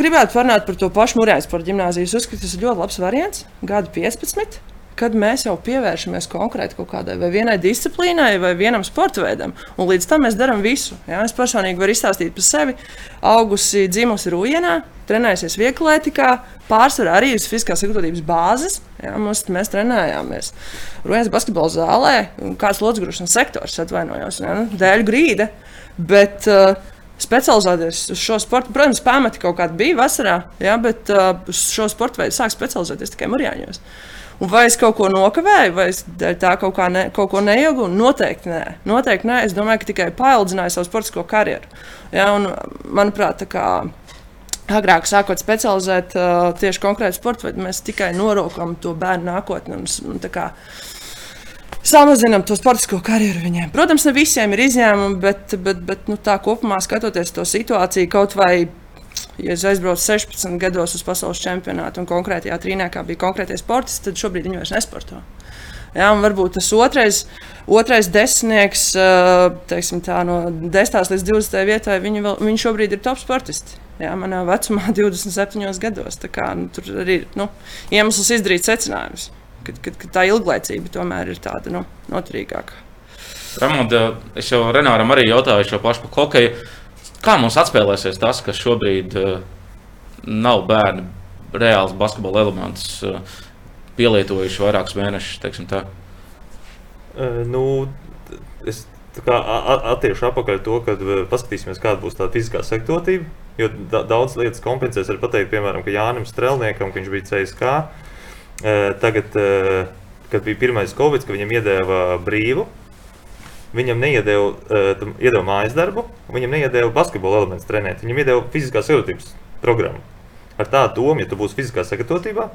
Speaker 1: Gribētu parunāt par to pašu Mūrjāņu sporta gimnāziju. Es uzskatu, tas ir ļoti labs variants. Gada 15. Kad mēs jau pievēršamies konkrēti kaut kādai vai vienai disciplīnai vai vienam sporta veidam, un līdz tam mēs darām visu. Ja? Es personīgi varu izstāstīt par sevi. Augusi dzimusi Rūjienā, trenējusies vieglietikā, pārsvarā arī uz fiziskās sagatavotības bāzes. Ja? Mums, mēs trenējāmies Rūjienas basketbola zālē, kāds lodziņš sektors atvainojos, ja? dēļ grīda. Bet, uh, specializēties uz šo sportu. Protams, pamati kaut kāda bija vasarā, ja, bet uh, uz šo sporta veidu sāk specializēties tikai Mūrjāņos. Un vai es kaut ko nokavēju, vai es tā kaut, ne, kaut ko neiegūstu? Noteikti nē. Noteikti nē. Es domāju, ka tikai paildzināju savu sportisko karjeru. Ja, un, manuprāt, tā kā agrāk sākot specializēt uh, tieši konkrētu sporta veidu, mēs tikai norokam to bērnu nākotni. Un, un, Samazinām to sportisko karjeru viņiem. Protams, ne visiem ir izņēmumi, bet, bet, bet nu, tā kopumā skatoties to situāciju, kaut vai ja es aizbraucu 16 gados uz pasaules čempionātu un konkrētajā trīnēkā bija konkrētie sportisti, tad šobrīd viņi vairs nesporto. Un varbūt tas otrais, otrais desmitnieks, ā, teiksim, tā, no 10 līdz 20 vietai, viņi, vēl, viņi šobrīd ir top sportisti. Jā, manā vecumā, 27 gados. Tā kā, nu, tur arī ir nu, iemesls izdarīt secinājumus, ka, ka, ka tā ilglaicība tomēr ir tāda nu, noturīgāka.
Speaker 3: Ramonda, es jau Renāram arī jautāju šo pašu par hokeju. Kā mums atspēlēsies tas, ka šobrīd uh, nav bērni reāls basketbola elements uh, pielietojuši vairākus mēnešus? teiksim tā?
Speaker 2: Eh, Nu, es attiešu atpakaļ to, kad paskatīsimies, kāda būs tā fiziskā sektotība. Jo da, daudz lietas kompensēs. Arī pateikt, piemēram, ka Jānis Strelniekam, viņš bija CSK, tagad, kad bija pirmais Covid, ka viņam iedēva brīvu. Viņam neiedēva, uh, iedeva mājas darbu, viņam neiedēva basketbola elementus trenēt. Viņam iedeva fiziskās sagatavotības programmu. Ar tādu domu, ja tu būsi fiziskā sagatavotībā,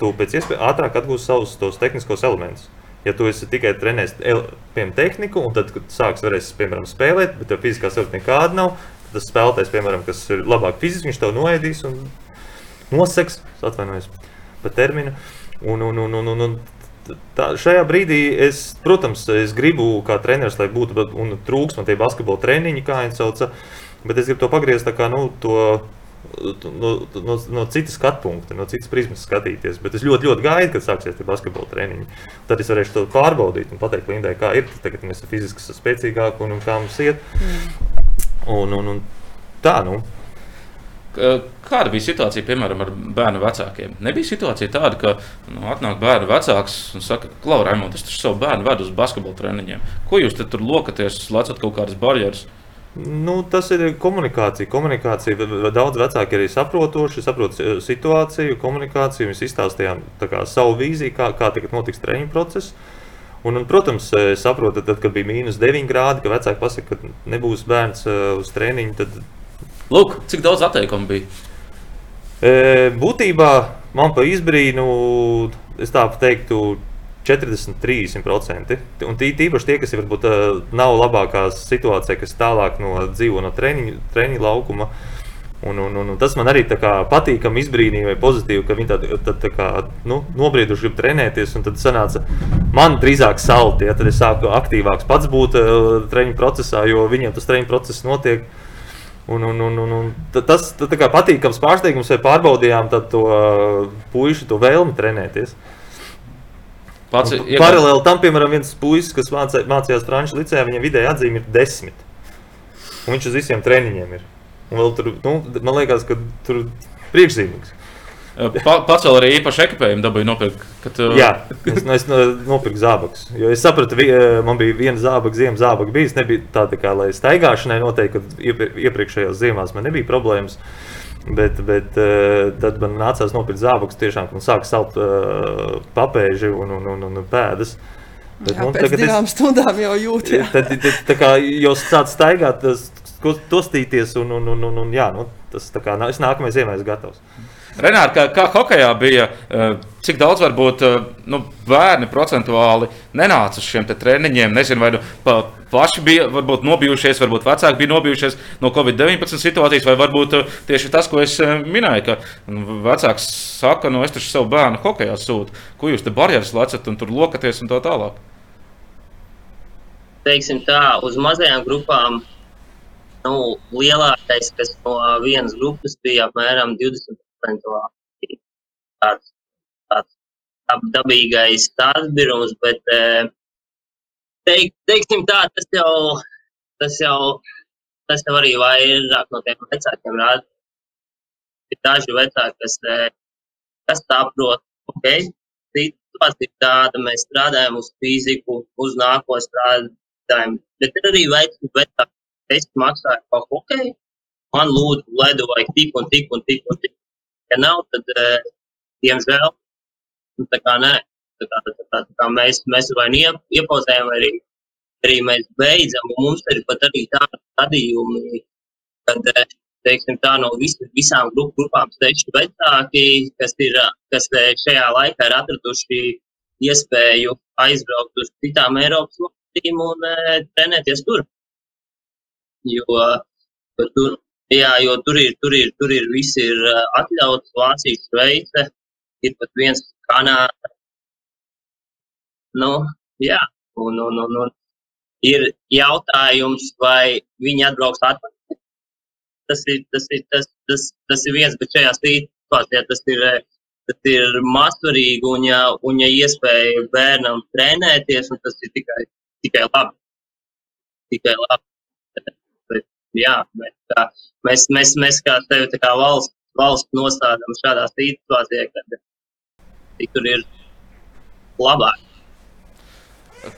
Speaker 2: tu pēc iespējas ātrāk atgūsi savus tos tehniskos elementus. Ja tu esi tikai trenējis piemēram, tehniku, un tad, kad sāks varēs, piemēram, spēlēt, bet tev fiziskā savienība nekāda nav, tad tas spēlētājs, piemēram, kas ir labāk fiziski, viņš tev noēdīs un noseks, atvainojos par terminu. Un, un, un, un, un, un tā, šajā brīdī es, protams, es gribu kā treneris, lai būtu trūks man tie basketbola treniņi, kā viņi sauc, bet es gribu to pagriezt tā kā, nu, to no, no, no citas skatu punkta, no citas prizmas skatīties. Bet es ļoti, ļoti gaidu, kad sāksies tie basketbola treniņi. Tad es varēšu to pārbaudīt un pateikt Lindai, kā ir. Tagad mēs esam fiziski spēcīgāki un, un kā mums iet. Mm. Un, un, un tā, nu.
Speaker 3: Kāda bija situācija, piemēram, ar bērnu vecākiem? Nebija situācija tāda, ka nu, atnāk bērnu vecāks un saka, Klau, Raimond, es taču savu bērnu vedu uz basketbola treniņiem. Ko jūs tur lokaties, lecat kaut kādas barjeras?
Speaker 2: Nu, tas ir komunikācija. komunikācija. Daudz vecāki arī saprotoši, saprot situāciju, komunikāciju. Mēs izstāstījām kā, savu vīziju, kā, kā notiks treniņu process. Un, un, protams, saprotat, tad, kad bija mīnus 9 grādi, ka vecāki pasaka, ka nebūs bērns uz treniņu. Tad...
Speaker 3: Lūk, cik daudz atteikumu bija?
Speaker 2: E, būtībā man pa izbrīnu, es tā teiktu, 40, 30%. Un tīpaši tie, kas varbūt nav labākā situācijā, kas tālāk no dzīvo no treniņa, treniņa laukuma. Un, un, un, un tas man arī patīkami, izbrīnīja, vai pozitīvi, ka viņi tādi tā, tā kā, nu, nobrieduši, grib trenēties. Tad sanāca man drīzāk salti. Ja, tad es sāku aktīvāks pats būt uh, treniņa procesā, jo viņiem tas treniņa process notiek. Un, un, un, un, un tas tā patīkams pārsteigums, vai pārbaudījām to uh, puišu to vēlmi trenēties. Pats, iekā... Paralēli tam, piemēram, viens puisis, kas mācē, mācījās Frančijas licējā, viņam vidēji atzīme ir desmit. Un viņš uz visiem treniņiem ir. Un tur, nu, man liekas, ka tur priekšzīmīgs.
Speaker 3: Pa, pats vēl arī īpaši ekipējumu dabūju nopirkt. Kad,
Speaker 2: uh... Jā, es, es nopirku zābakus. Jo es sapratu, ka man bija viena zābaka, ziemas zābaka. Bijis. Nebija tāda kā lai staigāšanai noteikti, kad iepriekšējās ziemās man nebija problēmas. Bet, bet tad man nācās nopirkt zābakus, tiešām sāka salt uh, papēži un, un, un, un pēdas.
Speaker 1: Bet, jā, nu, pēc divām es, stundām jau jūtu.
Speaker 2: Tad, tad, tā kā jau sāc staigāt, tostīties un, un, un, un, un jā, nu, tas tā kā es nākamajai ziemai esmu gatavs.
Speaker 3: Renāri, kā, kā hokeja bija, eh, cik daudz varbūt eh, nu, bērni procentuāli nenāca uz šiem treniņiem? Nezinu, vai nu, pa, paši bija varbūt nobijušies, varbūt vecāki bija nobijušies no Covid-19 situācijas, vai varbūt eh, tieši tas, ko es minēju, ka nu, vecāks saka, nu es taču savu bērnu hokeja sūtu, ko jūs te barjeras lecat un tur lokaties un tā tālāk.
Speaker 4: Teiksim tā, uz mazajām grupām nu, lielākais, kas no vienas grupas bija apmēram 20 procentuāli tāds, tāds dabīgais atbirums, bet teik, teiksim tā, tas jau, tas jau, tas jau arī vairāk no tiem vecākiem rāda. Ir daži vecāki, kas, kas saprot, ok, situācija ir tāda, mēs strādājam uz fiziku, uz nākotnes strādājam, bet ir arī vecāki, es maksāju ko, ok, man lūdzu, ledu vajag tik un tik un tik un tik. Ja nav, tad, uh, diemžēl, nu, tā kā nē. Tā kā, tā kā, tā kā mēs, mēs vai nu iepauzējam, vai arī, arī mēs beidzam. Mums ir pat arī tādi gadījumi, kad, eh, teiksim, tā no vis, visām grup, grupām seši vecāki, kas, ir, kas eh, šajā laikā ir atraduši iespēju aizbraukt uz citām Eiropas valstīm un uh, trenēties tur. Jo tur, Jā, jo tur ir, tur ir, tur ir viss ir atļauts, Vācija, Šveice, ir pat viens Kanāda. Nu, jā, un, un, un, un ir jautājums, vai viņi atbrauks atpakaļ. Tas ir, tas ir, tas, tas, tas ir viens, bet šajā situācijā tas ir, tas ir mazsvarīgi, un ja, un ja iespēja bērnam trenēties, un tas ir tikai, tikai labi. Tikai labi jā, bet, kā, mēs, mēs, mēs kā tevi kā valsts, valsts nostādām šādā situācijā, kad tur ir labāk.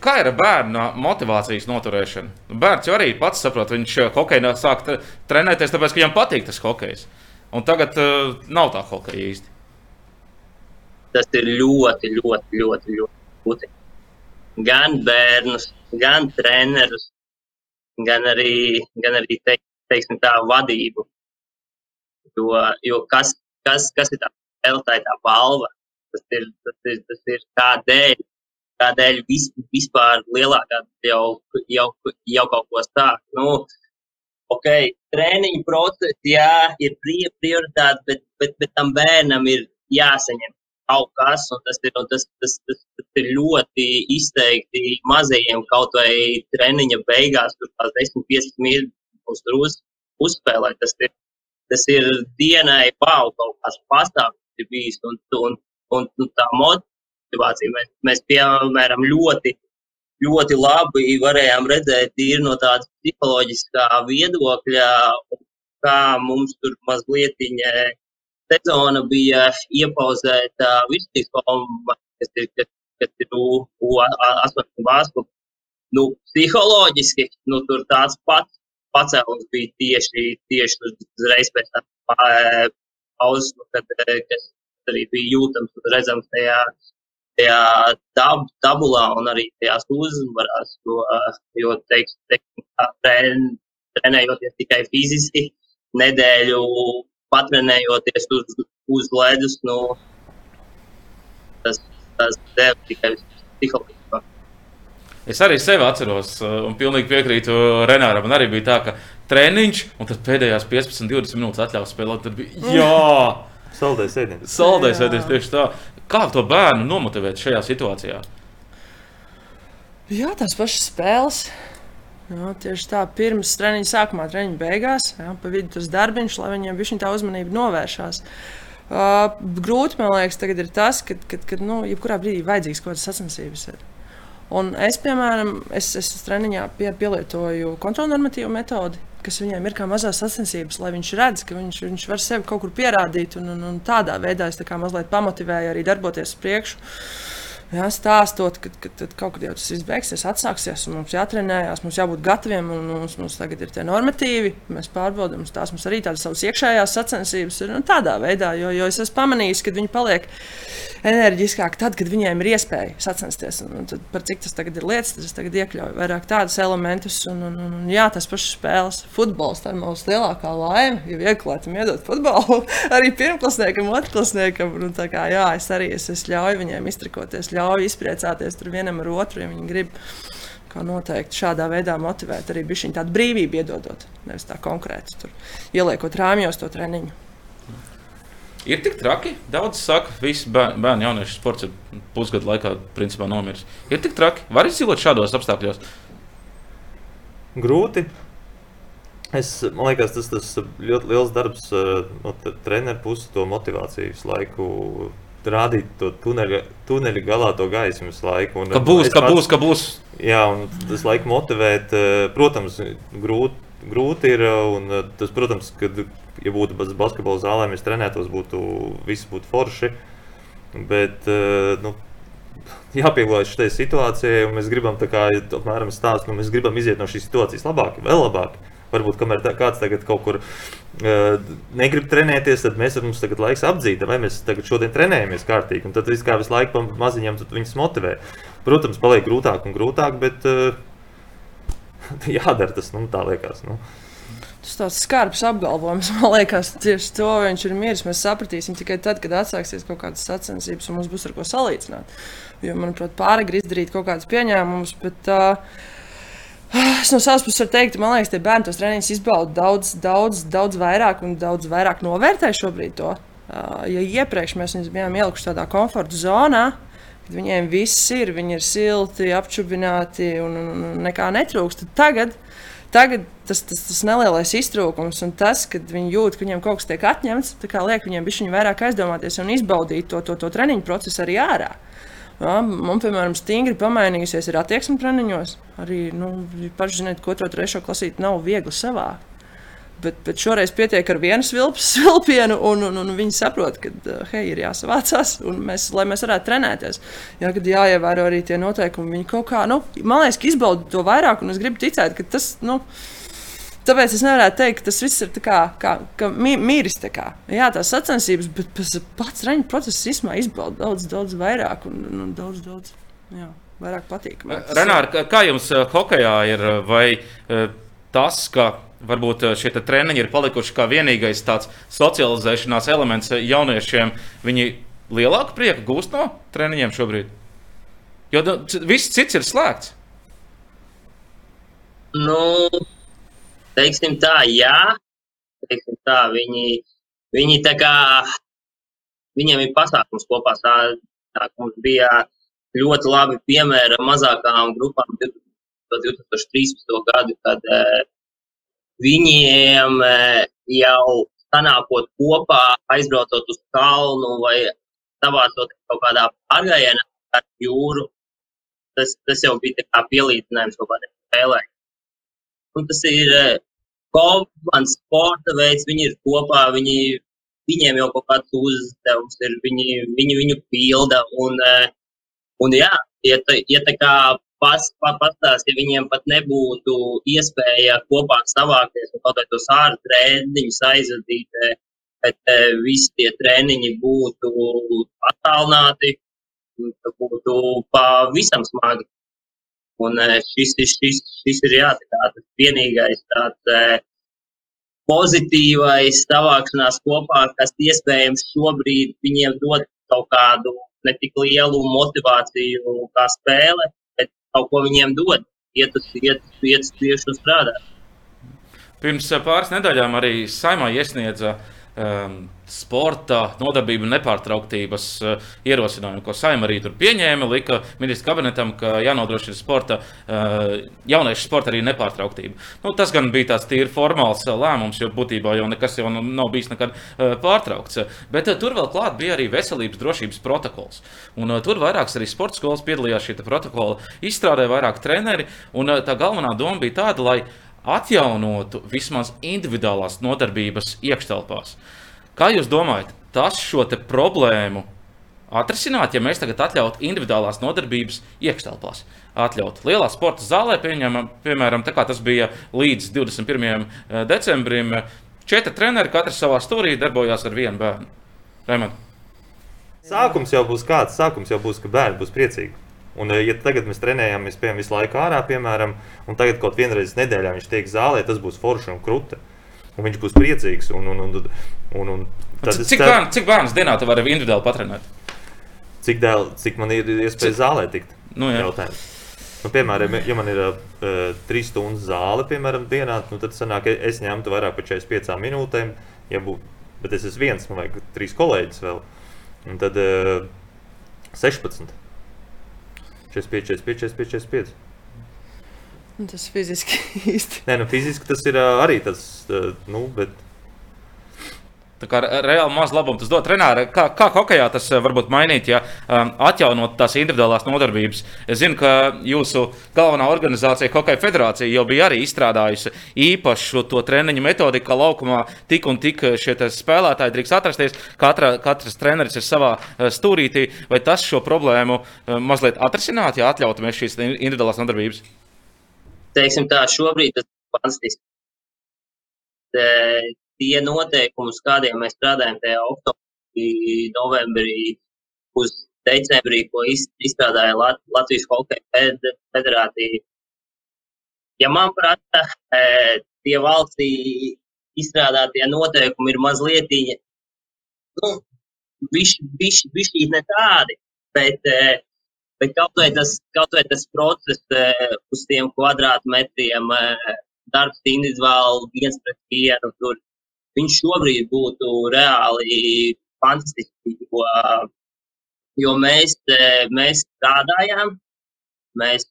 Speaker 3: Kā ir ar bērnu motivācijas noturēšanu? Bērns jau arī pats saprot, viņš hokeja sāk trenēties, tāpēc, ka viņam patīk tas hokejs. Un tagad uh, nav tā hokeja īsti.
Speaker 4: Tas ir ļoti, ļoti, ļoti, ļoti grūti. Gan bērnus, gan trenerus, gan arī, gan arī te, teiksim, tā vadību. Jo, jo kas, kas, kas ir tā spēle, tā ir tā balva. Tas ir, tas ir, tas ir kādēļ Tādēļ vis, vispār lielākā jau, jau, jau kaut ko sāk. Nu, ok, treniņu process, jā, ir prioritāte, bet, bet, bet tam bērnam ir jāsaņem kaut kas, un tas ir, un tas, tas, tas, tas ir ļoti izteikti mazajiem kaut vai treniņa beigās, tur tās 10-15 minūtes tur uz, uzspēlēt. Tas ir, tas ir dienai, wow, kaut kāds pastāvs ir bijis, un, un, un, un tā motivācija. Mēs, mēs piemēram, ļoti, ļoti labi varējām redzēt no tāda psiholoģiskā viedokļa, kā mums tur mazliet sezona bija iepauzēta virsīguma, kas ir, kas, kas ir U8 bāzes. Nu, psiholoģiski nu, tur tāds pats pacēlums bija tieši, tieši uzreiz pēc tam pauzes, kad, kas arī bija jūtams un redzams tajā tajā tab, tabulā un arī tajās uzvarās. Jo, jo teiks, teiks, tren, trenējoties tikai fiziski, nedēļu patrenējoties uz, uz ledus, nu, tas, tas deva tikai psiholoģiski.
Speaker 3: Es arī sevi atceros, un pilnīgi piekrītu Renāram. Man arī bija tā, ka treniņš, un tad pēdējās 15, 20 minūtes atļaus spēlēt. Tad bija jā!
Speaker 2: Saldais ēdiens.
Speaker 3: Saldais ēdiens tieši tā. Kā to bērnu nomotivēt šajā situācijā?
Speaker 1: Jā, tās pašas spēles. Jā, tieši tā, pirms treniņa sākumā, treniņa beigās, jā, pa vidu tas darbiņš, lai viņiem bija tā uzmanība novēršās. Uh, grūti, man liekas, tagad ir tas, ka, kad, kad nu, jebkurā brīdī vajadzīgs kaut kādas sacensības. Ir. Un es, piemēram, es, es treniņā pie, pielietoju kontrolnormatīvu metodi, kas viņiem ir kā mazās sacensības, lai viņš redz, ka viņš, viņš var sevi kaut kur pierādīt. Un, un, un tādā veidā es tā mazliet pamotivēju arī darboties uz priekšu. Jā, stāstot, ka, ka, ka kaut kad jau tas viss beigsies, atsāksies, un mums jātrenējās, mums jābūt gataviem, un mums, mums tagad ir tie normatīvi. Mēs pārbaudām, tās mums arī tādas savas iekšējās sacensības ir nu, tādā veidā, jo, jo es esmu pamanījis, ka viņi paliek enerģiskāki tad, kad viņiem ir iespēja sacensties. Un, un tad, par cik tas tagad ir lietas, tas tagad iekļauj vairāk tādus elementus, un, un, un, un jā, tas pašas spēles, futbols, tā ir mūsu lielākā laime, ja vieglāk iedot futbolu arī pirmklasniekam, otrklasniekam. Un, kā, jā, es arī es, es ļauju viņiem iztrikoties. Ļauju ļauj izpriecāties vienam ar otru, ja viņi grib. Kā noteikti šādā veidā motivēt, arī bija šī tāda brīvība iedodot, nevis tā konkrēti tur ieliekot rāmjos to treniņu.
Speaker 3: Ir tik traki. Daudz saka, ka visi bērni, bērni jauniešu sports ir pusgadu laikā principā nomiris. Ir tik traki. Var izdzīvot šādos apstākļos?
Speaker 2: Grūti. Es, man liekas, tas ir ļoti liels darbs eh, no treneru puses, to motivācijas laiku rādīt to tuneļa, tuneļa galā to gaismu visu laiku. Un,
Speaker 3: ka būs, ka pats, būs, ka būs.
Speaker 2: Jā, un tas laiku motivēt, eh, protams, grūti, grūti ir. Un eh, tas, protams, kad ja būtu basketbola zālē, mēs trenētos, būtu viss būtu forši. Bet, eh, nu, jāpielāgojas šai situācijai, un mēs gribam, kā apmēram stāstīt, nu, mēs gribam iziet no šīs situācijas labāk, vēl labāk. Varbūt, kamēr tā, kāds tagad kaut kur negrib trenēties, tad mēs mums tagad laiks apdzīt, vai mēs tagad šodien trenējamies kārtīgi. Tad viss kā visu laiku maziņam viņus motivē. Protams, paliek grūtāk un grūtāk, bet uh, jādara tas, nu, tā liekas. Nu.
Speaker 1: Tas tāds skarbs apgalvojums, man liekas, tieši to viņš ir mieris. Mēs sapratīsim tikai tad, kad atsāksies kaut kādas sacensības un mums būs ar ko salīdzināt. Jo, manuprāt, pārāk izdarīt kaut kādus pieņēmumus, bet uh, Es no savas puses varu teikt, man liekas, ka bērni tos treniņus izbauda daudz, daudz, daudz vairāk un daudz vairāk novērtē šobrīd to. Ja iepriekš mēs viņus bijām ielikuši tādā komforta zonā, kad viņiem viss ir, viņi ir silti, apčubināti un, un, nekā netrūkst, tad tagad, tagad tas, tas, tas nelielais iztrūkums un tas, kad viņi jūt, ka viņiem kaut kas tiek atņemts, liek viņiem bišķiņu vairāk aizdomāties un izbaudīt to, to, to treniņu procesu arī ārā. Jā, man, piemēram, stingri pamainījusies ir attieksme treniņos. Arī, nu, paši zināt, ka otro, trešo klasīti nav viegli savākt. Bet, bet šoreiz pietiek ar vienu svilpienu, un, un, un viņi saprot, ka hei, ir jāsavācās, un mēs, lai mēs varētu trenēties. Jā, kad jāievēro arī tie noteikumi, viņi kaut kā, nu, man liekas, izbauda to vairāk, un es gribu ticēt, ka tas, nu, Tāpēc es nevaru teikt, ka tas viss ir kā, kā, kā mīris. Kā. Jā, tās sacensības, bet pats reņģa process īstenībā izbauda daudz, daudz vairāk un, un daudz, daudz jā, vairāk patīk.
Speaker 3: Renāri, kā jums hokeja ir? Vai tas, ka varbūt šie treniņi ir palikuši kā vienīgais tāds socializēšanās elements jauniešiem, viņi lielāku prieku gūst no treniņiem šobrīd? Jo nu, viss cits ir slēgts.
Speaker 4: Nu, teiksim tā, jā, teiksim tā, viņi, viņi tā kā, viņiem ir pasākums kopā, tā, tā mums bija ļoti labi piemēra mazākām grupām 2013. gadu, kad uh, viņiem uh, jau sanākot kopā, aizbraucot uz kalnu vai savācot kaut kādā pārgājienā ar jūru, tas, tas jau bija pielīdzinājums kaut kādai spēlē. Un tas ir eh, komandas sporta veids, viņi ir kopā, viņi, viņiem jau kaut kāds uzdevums ir, viņi, viņi viņu pilda. Un, eh, un jā, ja, tā, ja tā kā pas, pa, pastāst, ja viņiem pat nebūtu iespēja kopā savākties un kaut kā tos ārā treniņus aizvadīt, eh, bet visi tie treniņi būtu attālināti, būtu pavisam smagi. Un eh, šis, šis, šis ir jā, tā, tas vienīgais tāds eh, pozitīvais savākšanās kopā, kas iespējams šobrīd viņiem dod kaut kādu ne tik lielu motivāciju kā spēle, bet kaut ko viņiem dod, iet uz, priekšu un strādāt.
Speaker 3: Pirms eh, pāris nedēļām arī Saimā iesniedza uh, um, sporta nodarbību nepārtrauktības uh, ierosinājumu, ko Saima arī tur pieņēma. Lika ministra kabinetam, ka jānodrošina sporta, uh, jauniešu sporta arī nepārtrauktība. Nu, tas gan bija tāds tīri formāls uh, lēmums, jo būtībā jau nekas jau nav bijis nekad uh, pārtraukts. Bet uh, tur vēl klāt bija arī veselības drošības protokols. Un, uh, tur vairākas arī sporta skolas piedalījās šī protokola izstrādē, vairāk treneri. Un, uh, tā galvenā doma bija tāda, lai atjaunotu vismaz individuālās nodarbības iekštelpās. Kā jūs domājat, tas šo problēmu atrisināt, ja mēs tagad atļautu individuālās nodarbības iekštelpās? Atļaut lielā sporta zālē, pieņemam, piemēram, tā kā tas bija līdz 21. Eh, decembrim, četri treneri, katrs savā stūrī darbojās ar vienu bērnu. Raimond.
Speaker 2: Sākums jau būs kāds, sākums jau būs, ka bērni būs priecīgi. Un, eh, ja tagad mēs trenējamies, piemēram, visu laiku ārā, piemēram, un tagad kaut vienreiz nedēļā viņš tiek zālē, tas būs forši un krūti. Un viņš būs priecīgs. Un, un, un, un, un
Speaker 3: cik, cik, bērn, cik bērns dienā tu vari individuāli patrenēt?
Speaker 2: Cik, dēl, cik man ir iespēja zālē tikt?
Speaker 3: Nu, jā.
Speaker 2: Jautājums. Nu, piemēram, ja man ir uh, trīs stundas zāle, piemēram, dienā, nu, tad sanāk, es ņemtu vairāk par 45 minūtēm. Ja būt, bet es esmu viens, man vajag trīs kolēģis vēl. Un tad uh, 16. 45, 45, 45, 45.
Speaker 1: Un tas fiziski īsti.
Speaker 2: Nē, nu, fiziski tas ir arī tas, nu, bet
Speaker 3: Tā kā reāli maz labumu tas dod trenēram. Kā, kā hokeja tas varbūt mainīt, ja um, atjaunot tās individuālās nodarbības? Es zinu, ka jūsu galvenā organizācija, Hokeja federācija, jau bija arī izstrādājusi īpašu to treniņu metodiku, ka laukumā tik un tik šie spēlētāji drīkst atrasties. Katra, katrs treneris ir savā stūrītī. Vai tas šo problēmu mazliet atrisināt, ja atļautu mēs šīs individuālās nodarbības?
Speaker 4: Teiksim tā, šobrīd tas ir fantastiski tie noteikumi, uz kādiem mēs strādājam tajā oktobrī, novembrī, uz decembrī, ko izstrādāja Lat Latvijas Hokeja federācija. Ja man prasa, e, tie valstī izstrādātie noteikumi ir mazliet, nu, bišķi ne tādi, bet, e, bet kaut vai tas, kaut vai tas process e, uz tiem kvadrātmetriem, darbs individuāli viens pret vienu, tur viņš šobrīd būtu reāli fantastisks. Jo, jo mēs, mēs strādājām, mēs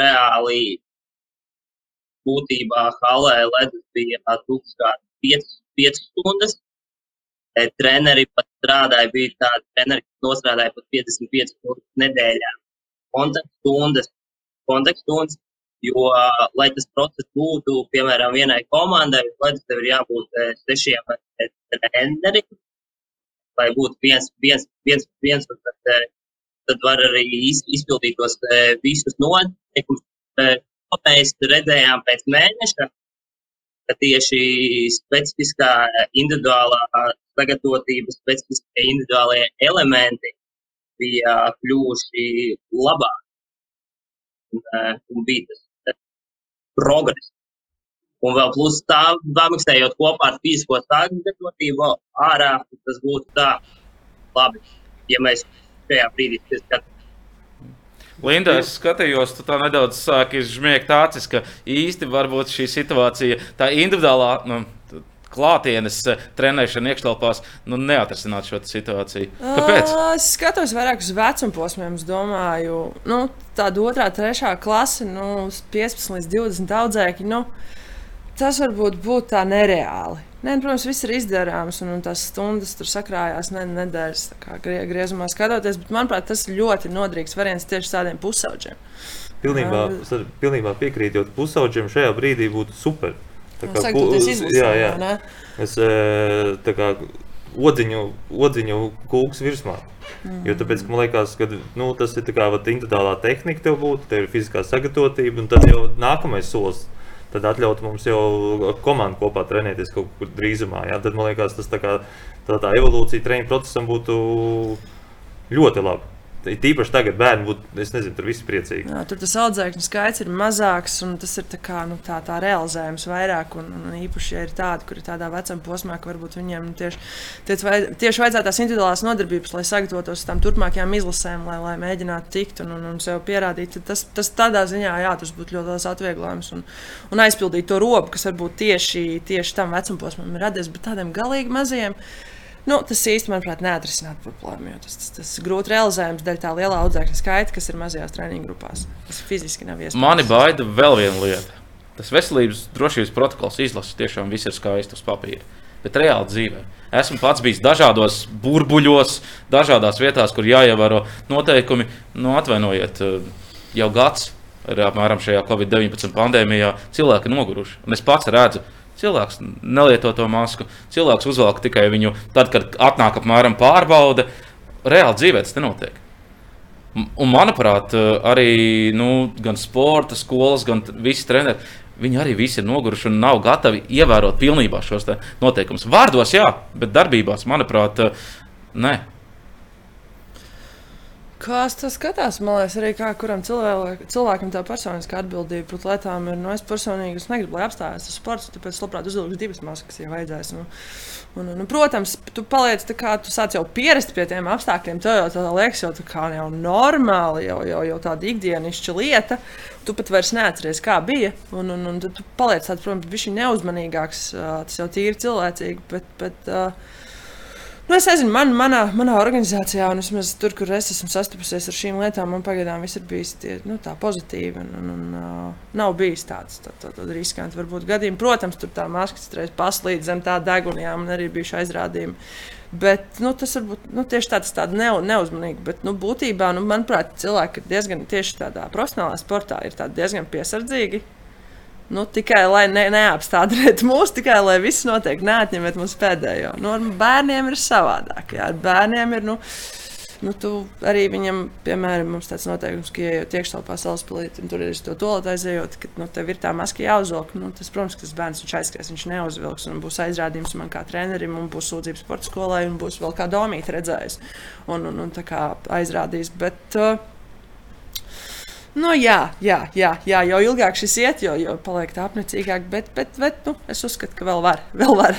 Speaker 4: reāli būtībā halē ledus bija tukšs kā 5 stundas. Treneri pat strādāja, bija tādi treneri, kas nostrādāja pat 55 stundas nedēļā. Kontaktstundas, kontaktstundas, Jo, lai tas process būtu, piemēram, vienai komandai, tad tev ir jābūt sešiem treneriem, lai būtu viens, viens, viens, viens un tad, tad var arī izpildīt tos visus noteikumus. Mēs redzējām pēc mēneša, ka tieši specifiskā individuālā sagatavotība, specifiskie individuālie elementi bija kļuvuši labāki. Un, un bija tas progress. Un vēl plus tā, pamiksējot kopā ar fizisko sagatavotību ārā, tas būtu tā labi, ja mēs šajā brīdī skatāmies.
Speaker 3: Linda, es skatījos, tu tā nedaudz sāki žmiegt acis, ka īsti varbūt šī situācija, tā individuālā nu, klātienes trenēšana iekštelpās, nu, neatrisināt šo situāciju. Kāpēc?
Speaker 1: Uh, es skatos vairāk uz vecuma posmiem. Es domāju, nu, tāda otrā, trešā klase, nu, 15 līdz 20 audzēkļi. Nu, tas varbūt būtu tā nereāli. Nē, protams, viss ir izdarāms, un, un tās stundas tur sakrājās ne, nedēļas grie, griezumā skatoties. Bet, manuprāt, tas ir ļoti noderīgs variants tieši tādiem pusaudžiem.
Speaker 2: Pilnībā, pilnībā piekrītu, jo pusaudžiem šajā brīdī būtu super.
Speaker 1: Tā kā jā, jā.
Speaker 2: Es tā kā odziņu, odziņu kūks virsmā. Mm. Jo tāpēc, man liekas, ka nu, tas ir kā individuālā tehnika, tev būtu, tev ir fiziskā sagatavotība, un tad jau nākamais solis tad atļaut mums jau komandu kopā trenēties kaut kur drīzumā. Ja? Tad man liekas, tas tā, kā, tā, tā evolūcija treniņu procesam būtu ļoti labi. Tīpaši tagad bērni būtu, es nezinu, tur viss priecīgi.
Speaker 1: Jā, tur tas audzēkņu skaits ir mazāks, un tas ir tā, kā, nu, tā, tā realizējums vairāk. Un, un īpaši, ja ir tādi, kuri ir tādā vecuma posmā, ka varbūt viņiem nu, tieši, tieši, tieši vajadzētu tās individuālās nodarbības, lai sagatavotos tam turpmākajām izlasēm, lai, lai mēģinātu tikt un, un, un sev pierādīt. Tas, tas tādā ziņā, jā, tas būtu ļoti liels atvieglojums un, un aizpildīt to robu, kas varbūt tieši, tieši tam vecuma posmam ir radies, bet tādiem galīgi maziem. Nu, tas īstenībā, manuprāt, neatrisināt problēmu. Tas, tas, tas ir grūti realizējams dēļ tā lielā audzēkņa skaita, kas ir mazajās treniņu grupās. Tas fiziski nav iespējams.
Speaker 3: Mani baida vēl viena lieta. Tas veselības drošības protokols izlases tiešām viss ir skaisti uz papīra. Bet reāli dzīvē. Esmu pats bijis dažādos burbuļos, dažādās vietās, kur jāievēro noteikumi. Nu, atvainojiet, jau gads ir apmēram šajā Covid-19 pandēmijā cilvēki noguruši. Un es pats redzu, Cilvēks nelieto to masku. Cilvēks uzvelk tikai viņu tad, kad atnāk apmēram pārbaude. Reāli dzīvē tas nenotiek. Un, manuprāt, arī nu, gan sporta skolas, gan visi treneri, viņi arī visi ir noguruši un nav gatavi ievērot pilnībā šos noteikumus. Vārdos, jā, bet darbībās, manuprāt, nē.
Speaker 1: Kā tas skatās, man liekas, arī kā kuram cilvēkam, cilvēkam tā personiskā atbildība pret lietām ir. Nu, es personīgi es negribu, lai apstājas tas sports, tāpēc labprāt uzvilkšu divas maskas, ja vajadzēs. Nu, un, un, protams, tu paliec tā kā tu sāc jau pierast pie tiem apstākļiem. Tev jau tā liekas, jau, tā kā, jau normāli, jau, jau, jau tāda ikdienišķa lieta. Tu pat vairs neatceries, kā bija. Un, un, un tu paliec tāds, protams, ir neuzmanīgāks. Tas jau tīri cilvēcīgi. Bet, bet, uh, Nu, es nezinu, man, manā, manā organizācijā, un vismaz tur, kur es esmu sastapusies ar šīm lietām, man pagaidām viss ir bijis tie, nu, tā pozitīvi. Un, un, un, uh, nav bijis tāds tā, tā, tā riskanti. Varbūt gadījumi, protams, tur tā maskas reiz paslīd zem tā deguna, jā, man arī bijuši aizrādījumi. Bet nu, tas varbūt nu, tieši tāds - ne, neuzmanīgi. Bet, nu, būtībā, nu, manuprāt, cilvēki ir diezgan tieši tādā profesionālā sportā, ir diezgan piesardzīgi Nu, tikai lai ne, neapstādinātu mūs, tikai lai viss notiek, neatņemiet mums pēdējo. Nu, ar bērniem ir savādāk. Jā, ar bērniem ir. Nu, Nu, tu arī viņam, piemēram, mums tāds noteikums, ka, ja tiekš telpā salaspēlīt, un tur ir to tolot aizējot, ka nu, tev ir tā maska jāuzvelk. Nu, tas, protams, ka tas bērns viņš aizskries, viņš neuzvilks, un būs aizrādījums man kā trenerim, un būs sūdzības sporta skolai, un būs vēl kā domīt redzējis, un, un, un tā kā aizrādījis. Bet, uh, Nu, jā, jā, jā, jā, jo ilgāk šis iet, jo, jo paliek tā apnicīgāk. Bet, bet, bet nu, es uzskatu, ka vēl var. Vēl var.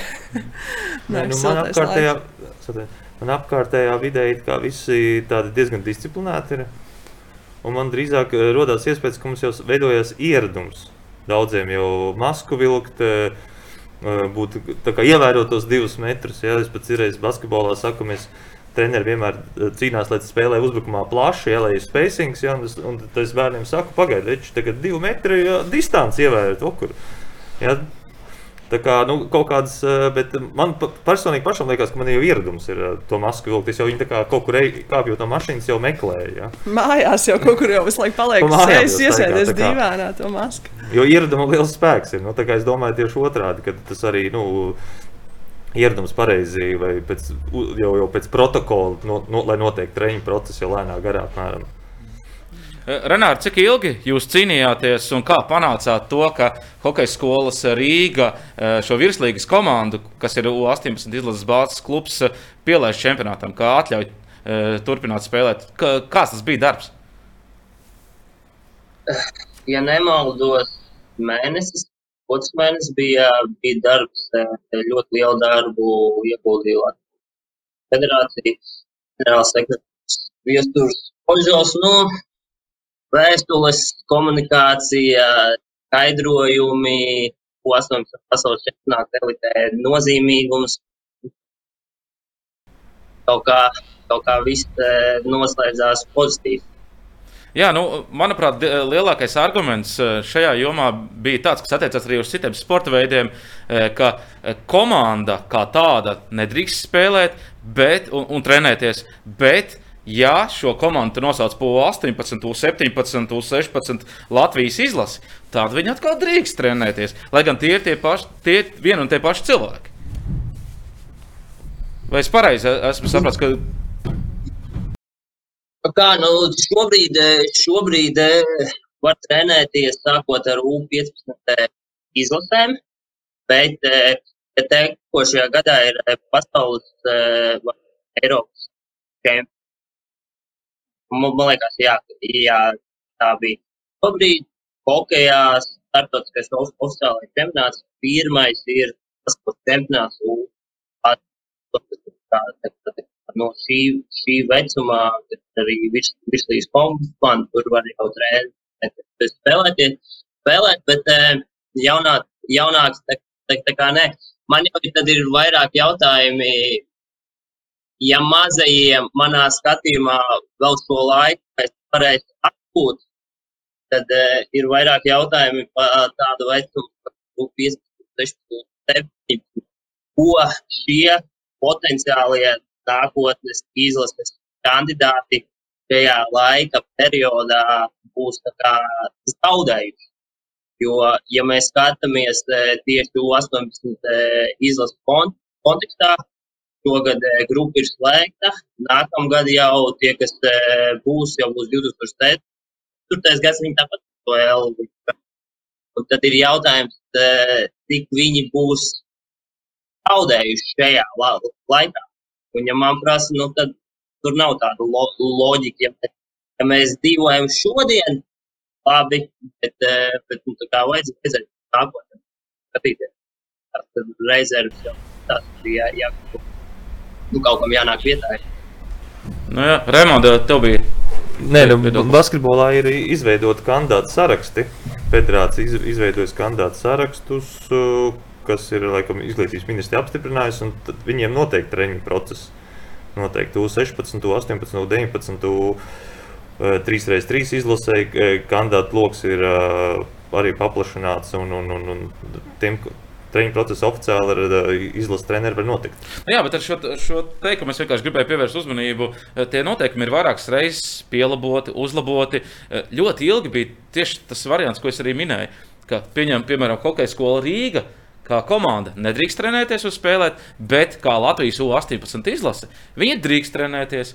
Speaker 2: Nē, nu, man, apkārtējā, man apkārtējā vidē visi tādi diezgan disciplinēti ir. Un man drīzāk eh, radās iespējas, ka mums jau veidojās ieradums. Daudziem jau masku vilkt, eh, eh, būtu ievērot tos divus metrus. Ja? Es pats reiz basketbolā saku, mēs treneri vienmēr eh, cīnās, lai spēlē uzbrukumā plaši, ja, lai ir spacings. Ja, un, un tad es bērniem saku, pagaidiet, viņš tagad divu metru ja, distanci ievērot okur. Ja, Tā kā nu, kaut kādas, eh, bet man personīgi pašam liekas, ka man jau ieradums ir eh, to masku vilkt. Es jau viņu kaut kur kāpju no mašīnas, jau meklēju. Ja.
Speaker 1: Mājās jau kaut kur jau visu laiku paliek. Es iesēdos dīvainā to masku.
Speaker 2: Jo ieraduma liels spēks ir. Nu, es domāju tieši otrādi, ka tas arī. Nu, Ieradums pareizi, vai pēc, jau, jau pēc protokola, no, no, lai notiek treniņu process, jau lēnāk, garāk. Mēram.
Speaker 3: Eh, Renāri, cik ilgi jūs cīnījāties un kā panācāt to, ka hokeja skolas Rīga eh, šo virslīgas komandu, kas ir U18 izlases bāzes klubs, pielaiž čempionātam, kā atļauj turpināt spēlēt? Kāds tas bija darbs?
Speaker 4: Ja nemaldos, mēnesis, mēnesis bija, bija darbs, ļoti lielu darbu ieguldīja Latvijas federācijas ģenerāls sekretārs Viesturs Oļžos. Nu, vēstules, komunikācija, skaidrojumi, ko 18. pasaules čempionāta elitē nozīmīgums. Kaut kā, kaut kā viss eh, noslēdzās pozitīvi.
Speaker 3: Jā, nu, manuprāt, lielākais arguments eh, šajā jomā bija tāds, kas attiecas arī uz citiem sporta veidiem, eh, ka komanda kā tāda nedrīkst spēlēt bet, un, un trenēties, bet ja šo komandu nosauc par 18, 17, 16 Latvijas izlasi, tad viņi atkal drīkst trenēties. Lai gan tie ir tie paši, tie vien un tie paši cilvēki. Vai es pareizi esmu sapratis, ka.
Speaker 4: Nu kā, nu, šobrīd, šobrīd var trenēties sākot ar U15 izlasēm, bet tekošajā gadā ir pasaules Eiropas čempions Man, man liekas, jā, jā, tā bija. Šobrīd hokejā starptautiskais oficiālais čempionāts pirmais ir kas čempionāts no šī, šī vecumā, arī virs, virslīs komanda, tur var jau trēnēt, spēlēties, spēlēt, bet jaunā, jaunāks, tā, tā, tā kā ne. Man jau tad ir vairāk jautājumi ja mazajiem manā skatījumā vēl šo laiku varēs atpūt, tad uh, ir vairāk jautājumi par tādu vecumu, kā 15, 16, 17, ko šie potenciālie nākotnes izlases kandidāti šajā laika periodā būs zaudējuši. Jo, ja mēs skatāmies tieši 18 izlases kontekstā, Šogad eh, grupa ir slēgta. Nākamgad jau tie, kas eh, būs, jau būs 2004. gads, viņi tāpat to L. Un tad ir jautājums, eh, cik viņi būs zaudējuši šajā laikā. Un, ja man prasa, nu, tad tur nav tāda lo loģika. Ja, ja mēs dzīvojam šodien, labi, bet, bet nu, tā kā vajadzētu redzēt nākotnē, skatīties. Tad rezerves jau tas bija jā, jā, nu, kaut kam jānāk vietā.
Speaker 3: Nu, jā, Raimonda, tev bija.
Speaker 2: Nē, nu, basketbolā ir izveidota kandidātu saraksti. Federācija izveidojas kandidātu sarakstus, kas ir laikam, izglītības ministrija apstiprinājusi, un viņiem noteikti treniņu process. Noteikti U16, U18, U19, 3x3 izlasēji kandidātu lokus ir arī paplašināts. Un, un, un, un tiem, treniņu procesa oficiāli ar izlases treneru var notikt.
Speaker 3: Nu jā, bet ar šo, šo teikumu es vienkārši gribēju pievērst uzmanību. Eh, tie noteikumi ir vairākas reizes pielaboti, uzlaboti. Eh, ļoti ilgi bija tieši tas variants, ko es arī minēju. Ka, pieņem, piemēram, hokeja skola Rīga. Kā komanda nedrīkst trenēties uz spēlēt, bet kā Latvijas U-18 izlase, viņi drīkst trenēties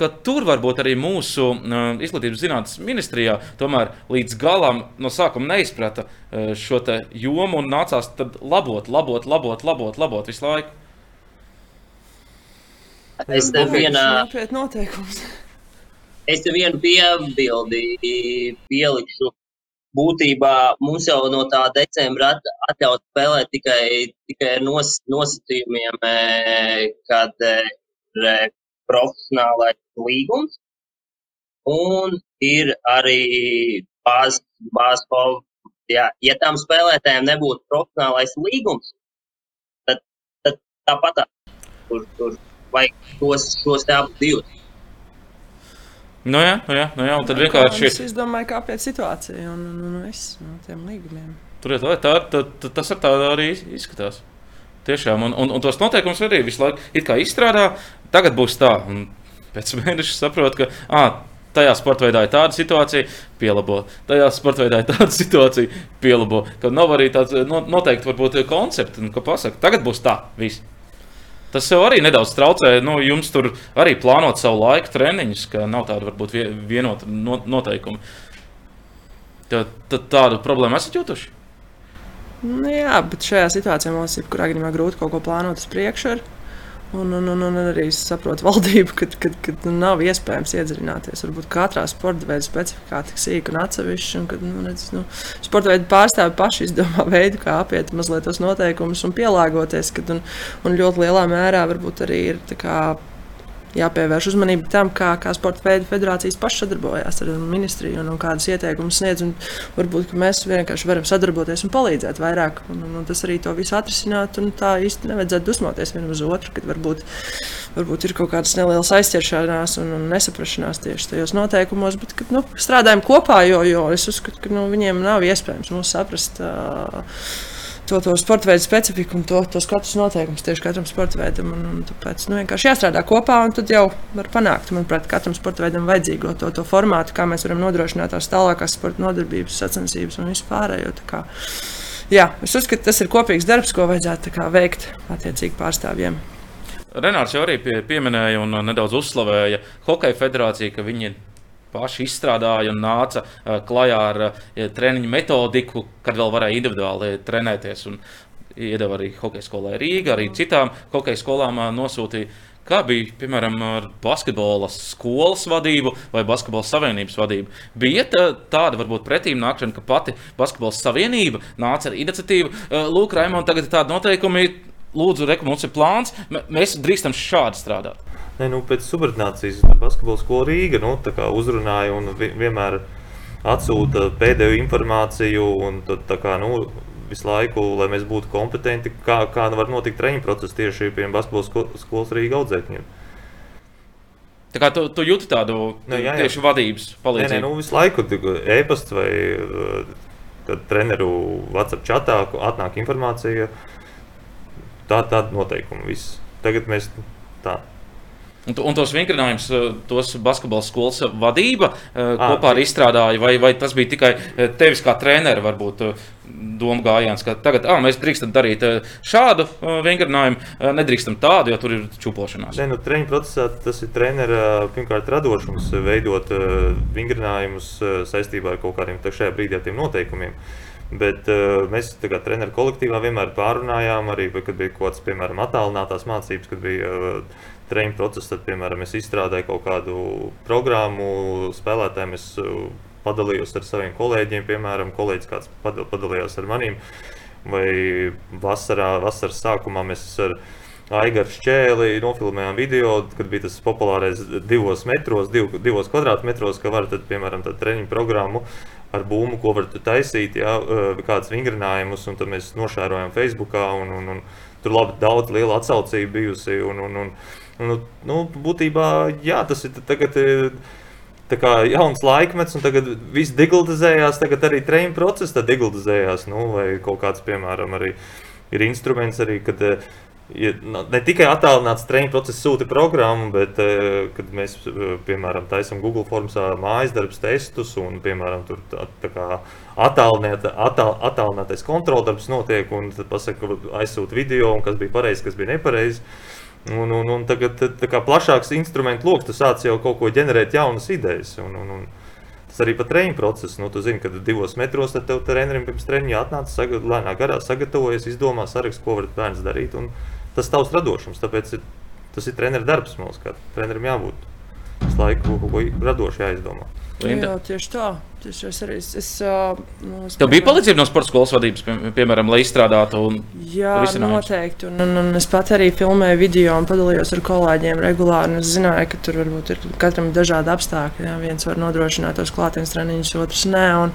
Speaker 3: ka tur varbūt arī mūsu uh, izglītības zinātnes ministrijā tomēr līdz galam no sākuma neizprata uh, šo jomu un nācās labot, labot, labot, labot, labot visu laiku.
Speaker 4: Es tev vienā
Speaker 1: noteikums.
Speaker 4: Es tev vienu piebildi pielikšu. Būtībā mums jau no tā decembra at, atļaut spēlēt tikai, tikai ar nos, nosacījumiem, kad profesionālais līgums, un ir arī bāzes, bāzes ja, ja tam spēlētājiem nebūtu profesionālais līgums, tad, tad tāpat tur, tur vajag tos, tos abus divus.
Speaker 3: Nu jā, nu jā, nu jā, un tad vienkārši.
Speaker 1: Es domāju, kāpēc situācija un, un, un es no tiem līgumiem.
Speaker 3: Tur ir tā, tā, tā, tā, tas ar tādu arī izskatās. Tiešām, un, un, un tos noteikumus arī visu laiku izstrādā. Tagad būs tā, un pēc mēneša saprot, ka ah, tajā sporta veidā ir tāda situācija, pielabo. Tajā sporta veidā ir tāda situācija, pielabo. Ka nav arī tāds noteikti varbūt koncepts, nu, ka pasaka, tagad būs tā, viss. Tas jau arī nedaudz traucē. Nu, jums tur arī plānot savu laiku, treniņus, ka nav tāda varbūt vienota noteikuma. Tā, tā, tādu problēmu esat jutuši?
Speaker 1: Nu, jā, bet šajā situācijā mums ir grūti kaut ko plānot uz priekšu. Ar. Un, un, un, un arī saprotu valdību, ka, ka, ka nu, nav iespējams iedziļināties. Varbūt katrā sporta veidā specifikā tik sīk un atsevišķi. Un, kad, nu, redz, nu, sporta veidu pārstāvji paši izdomā veidu, kā apiet mazliet tos noteikumus un pielāgoties. Kad, un, un ļoti lielā mērā varbūt arī ir jāpievērš uzmanība tam, kā, kā sporta veidu federācijas pašas sadarbojās ar ministriju un, un kādas ieteikumus sniedz. Varbūt mēs vienkārši varam sadarboties un palīdzēt vairāk. Un, un, un tas arī to visu atrisināt. Tā īsti nevajadzētu dusmoties vienam uz otru, kad varbūt, varbūt ir kaut kādas nelielas aizķeršanās un, un nesaprašanās tieši tajos noteikumos. Bet kad, nu, strādājam kopā, jo, jo es uzskatu, ka nu, viņiem nav iespējams mūs saprast. Uh, to, to sporta veidu specifiku un to, tos katrs noteikums tieši katram sporta veidam. Un, un tāpēc nu, vienkārši jāstrādā kopā un tad jau var panākt, manuprāt, katram sporta veidam vajadzīgo to, to formātu, kā mēs varam nodrošināt tās tālākās sporta nodarbības, sacensības un vispārējo. Jā, es uzskatu, tas ir kopīgs darbs, ko vajadzētu kā, veikt attiecīgi pārstāvjiem.
Speaker 3: Renārs jau arī pie, pieminēja un nedaudz uzslavēja Hokeja federāciju, ka viņi paši izstrādāja un nāca uh, klajā ar uh, treniņu metodiku, kad vēl varēja individuāli trenēties. Un iedeva arī hokeja skolai Rīgā, arī citām hokeja skolām uh, nosūtīja. Kā bija, piemēram, ar basketbola skolas vadību vai basketbola savienības vadību? Bija tāda, varbūt, pretīm nākšana, ka pati basketbola savienība nāca ar iniciatīvu. Lūk, Raimond, tagad ir tādi noteikumi, lūdzu, reku, mums ir plāns, mēs drīkstam šādi strādāt.
Speaker 2: Ne, nu, pēc subordinācijas basketbola skola Rīga nu, uzrunāja un vienmēr atsūta pēdējo informāciju. Un, tad, kā, nu, visu laiku, lai mēs būtu kompetenti, kā, kā var notikt treniņu process tieši pie basketbola skolas Rīga audzēkņiem.
Speaker 3: Tā kā tu, tu jūti tādu nu, jā, jā. tieši vadības palīdzību?
Speaker 2: Nē, nē nu, visu laiku e-pasts vai treneru WhatsApp chatā atnāk informācija. Tā tāda noteikuma viss. Tagad mēs tā.
Speaker 3: Un, un tos vingrinājumus, eh, tos basketbola skolas vadība à, eh, kopā ar izstrādāja, vai, vai tas bija tikai eh, tevis kā treneris, varbūt doma gājiens, ka tagad à, mēs drīkstam darīt šādu vingrinājumu, nedrīkstam tādu, jo tur ir čūpošanās.
Speaker 2: Nē, nu, treniņu procesā tas ir treneris pirmkārt radošums, veidot vingrinājumus saistībā ar kaut kādiem šajā brīdī ar tiem noteikumiem. Bet uh, mēs kā treneru kolektīvā vienmēr pārunājām, arī kad bija kaut kādas, piemēram, attālinātās mācības, kad bija uh, treniņu process, tad, piemēram, es izstrādāju kaut kādu programmu spēlētājiem. Es uh, padalījos ar saviem kolēģiem, piemēram, kolēģis kāds padalījās ar maniem. Vai vasarā, vasaras sākumā mēs ar Aigaru Šķēli nofilmējām video, kad bija tas populārais divos metros, div, divos kvadrātmetros, ka var, tad, piemēram, tādu treniņu programmu ar būmu, ko var taisīt, jā, uh, kādas vingrinājumus, un tad mēs nošērojam Facebookā, un, un, un tur labi daudz liela atsaucība bijusi. Un, un, un, Nu, nu, būtībā jā, tas ir tagad. Tā kā jauns laikmets, un tagad viss digitalizējās, tagad arī treniņu process digitalizējās. Nu, vai kaut kāds, piemēram, arī ir instruments, arī, kad ja, ne tikai attālināts treniņu process sūta programmu, bet kad mēs, piemēram, taisām Google formā mājas darbus testus, un, piemēram, tur tā, tā attālinātais kontroldarbs notiek, un tad pasaka, aizsūta video, un kas bija pareizi, kas bija nepareizi. Un, un, un tagad kā plašāks instrumentu lokus, tu sāc jau kaut ko ģenerēt, jaunas idejas. Un, un, un, Tas arī pat treniņu process. Nu, tu zini, ka divos metros tev trenerim pirms treniņa atnāca, sagat, lēnā garā sagatavojies, izdomā sarakstu, ko var bērns darīt. Tas tavs radošums. Tāpēc ir, tas ir treneru darbs mums, kā trenerim jābūt. Tas laiku kaut ko radoši jāizdomā.
Speaker 1: Jā, tieši tā. Es arī. Es, es,
Speaker 3: nu, es Tev bija palīdzība no sporta skolas vadības, pie, piemēram, lai izstrādātu un
Speaker 1: Jā, noteikti. Un, un, un es pat arī filmēju video un padalījos ar kolēģiem regulāri. Es zināju, ka tur varbūt ir katram dažādi apstākļi. Jā. Viens var nodrošināt tos klātienes treniņus, otrs nē. Un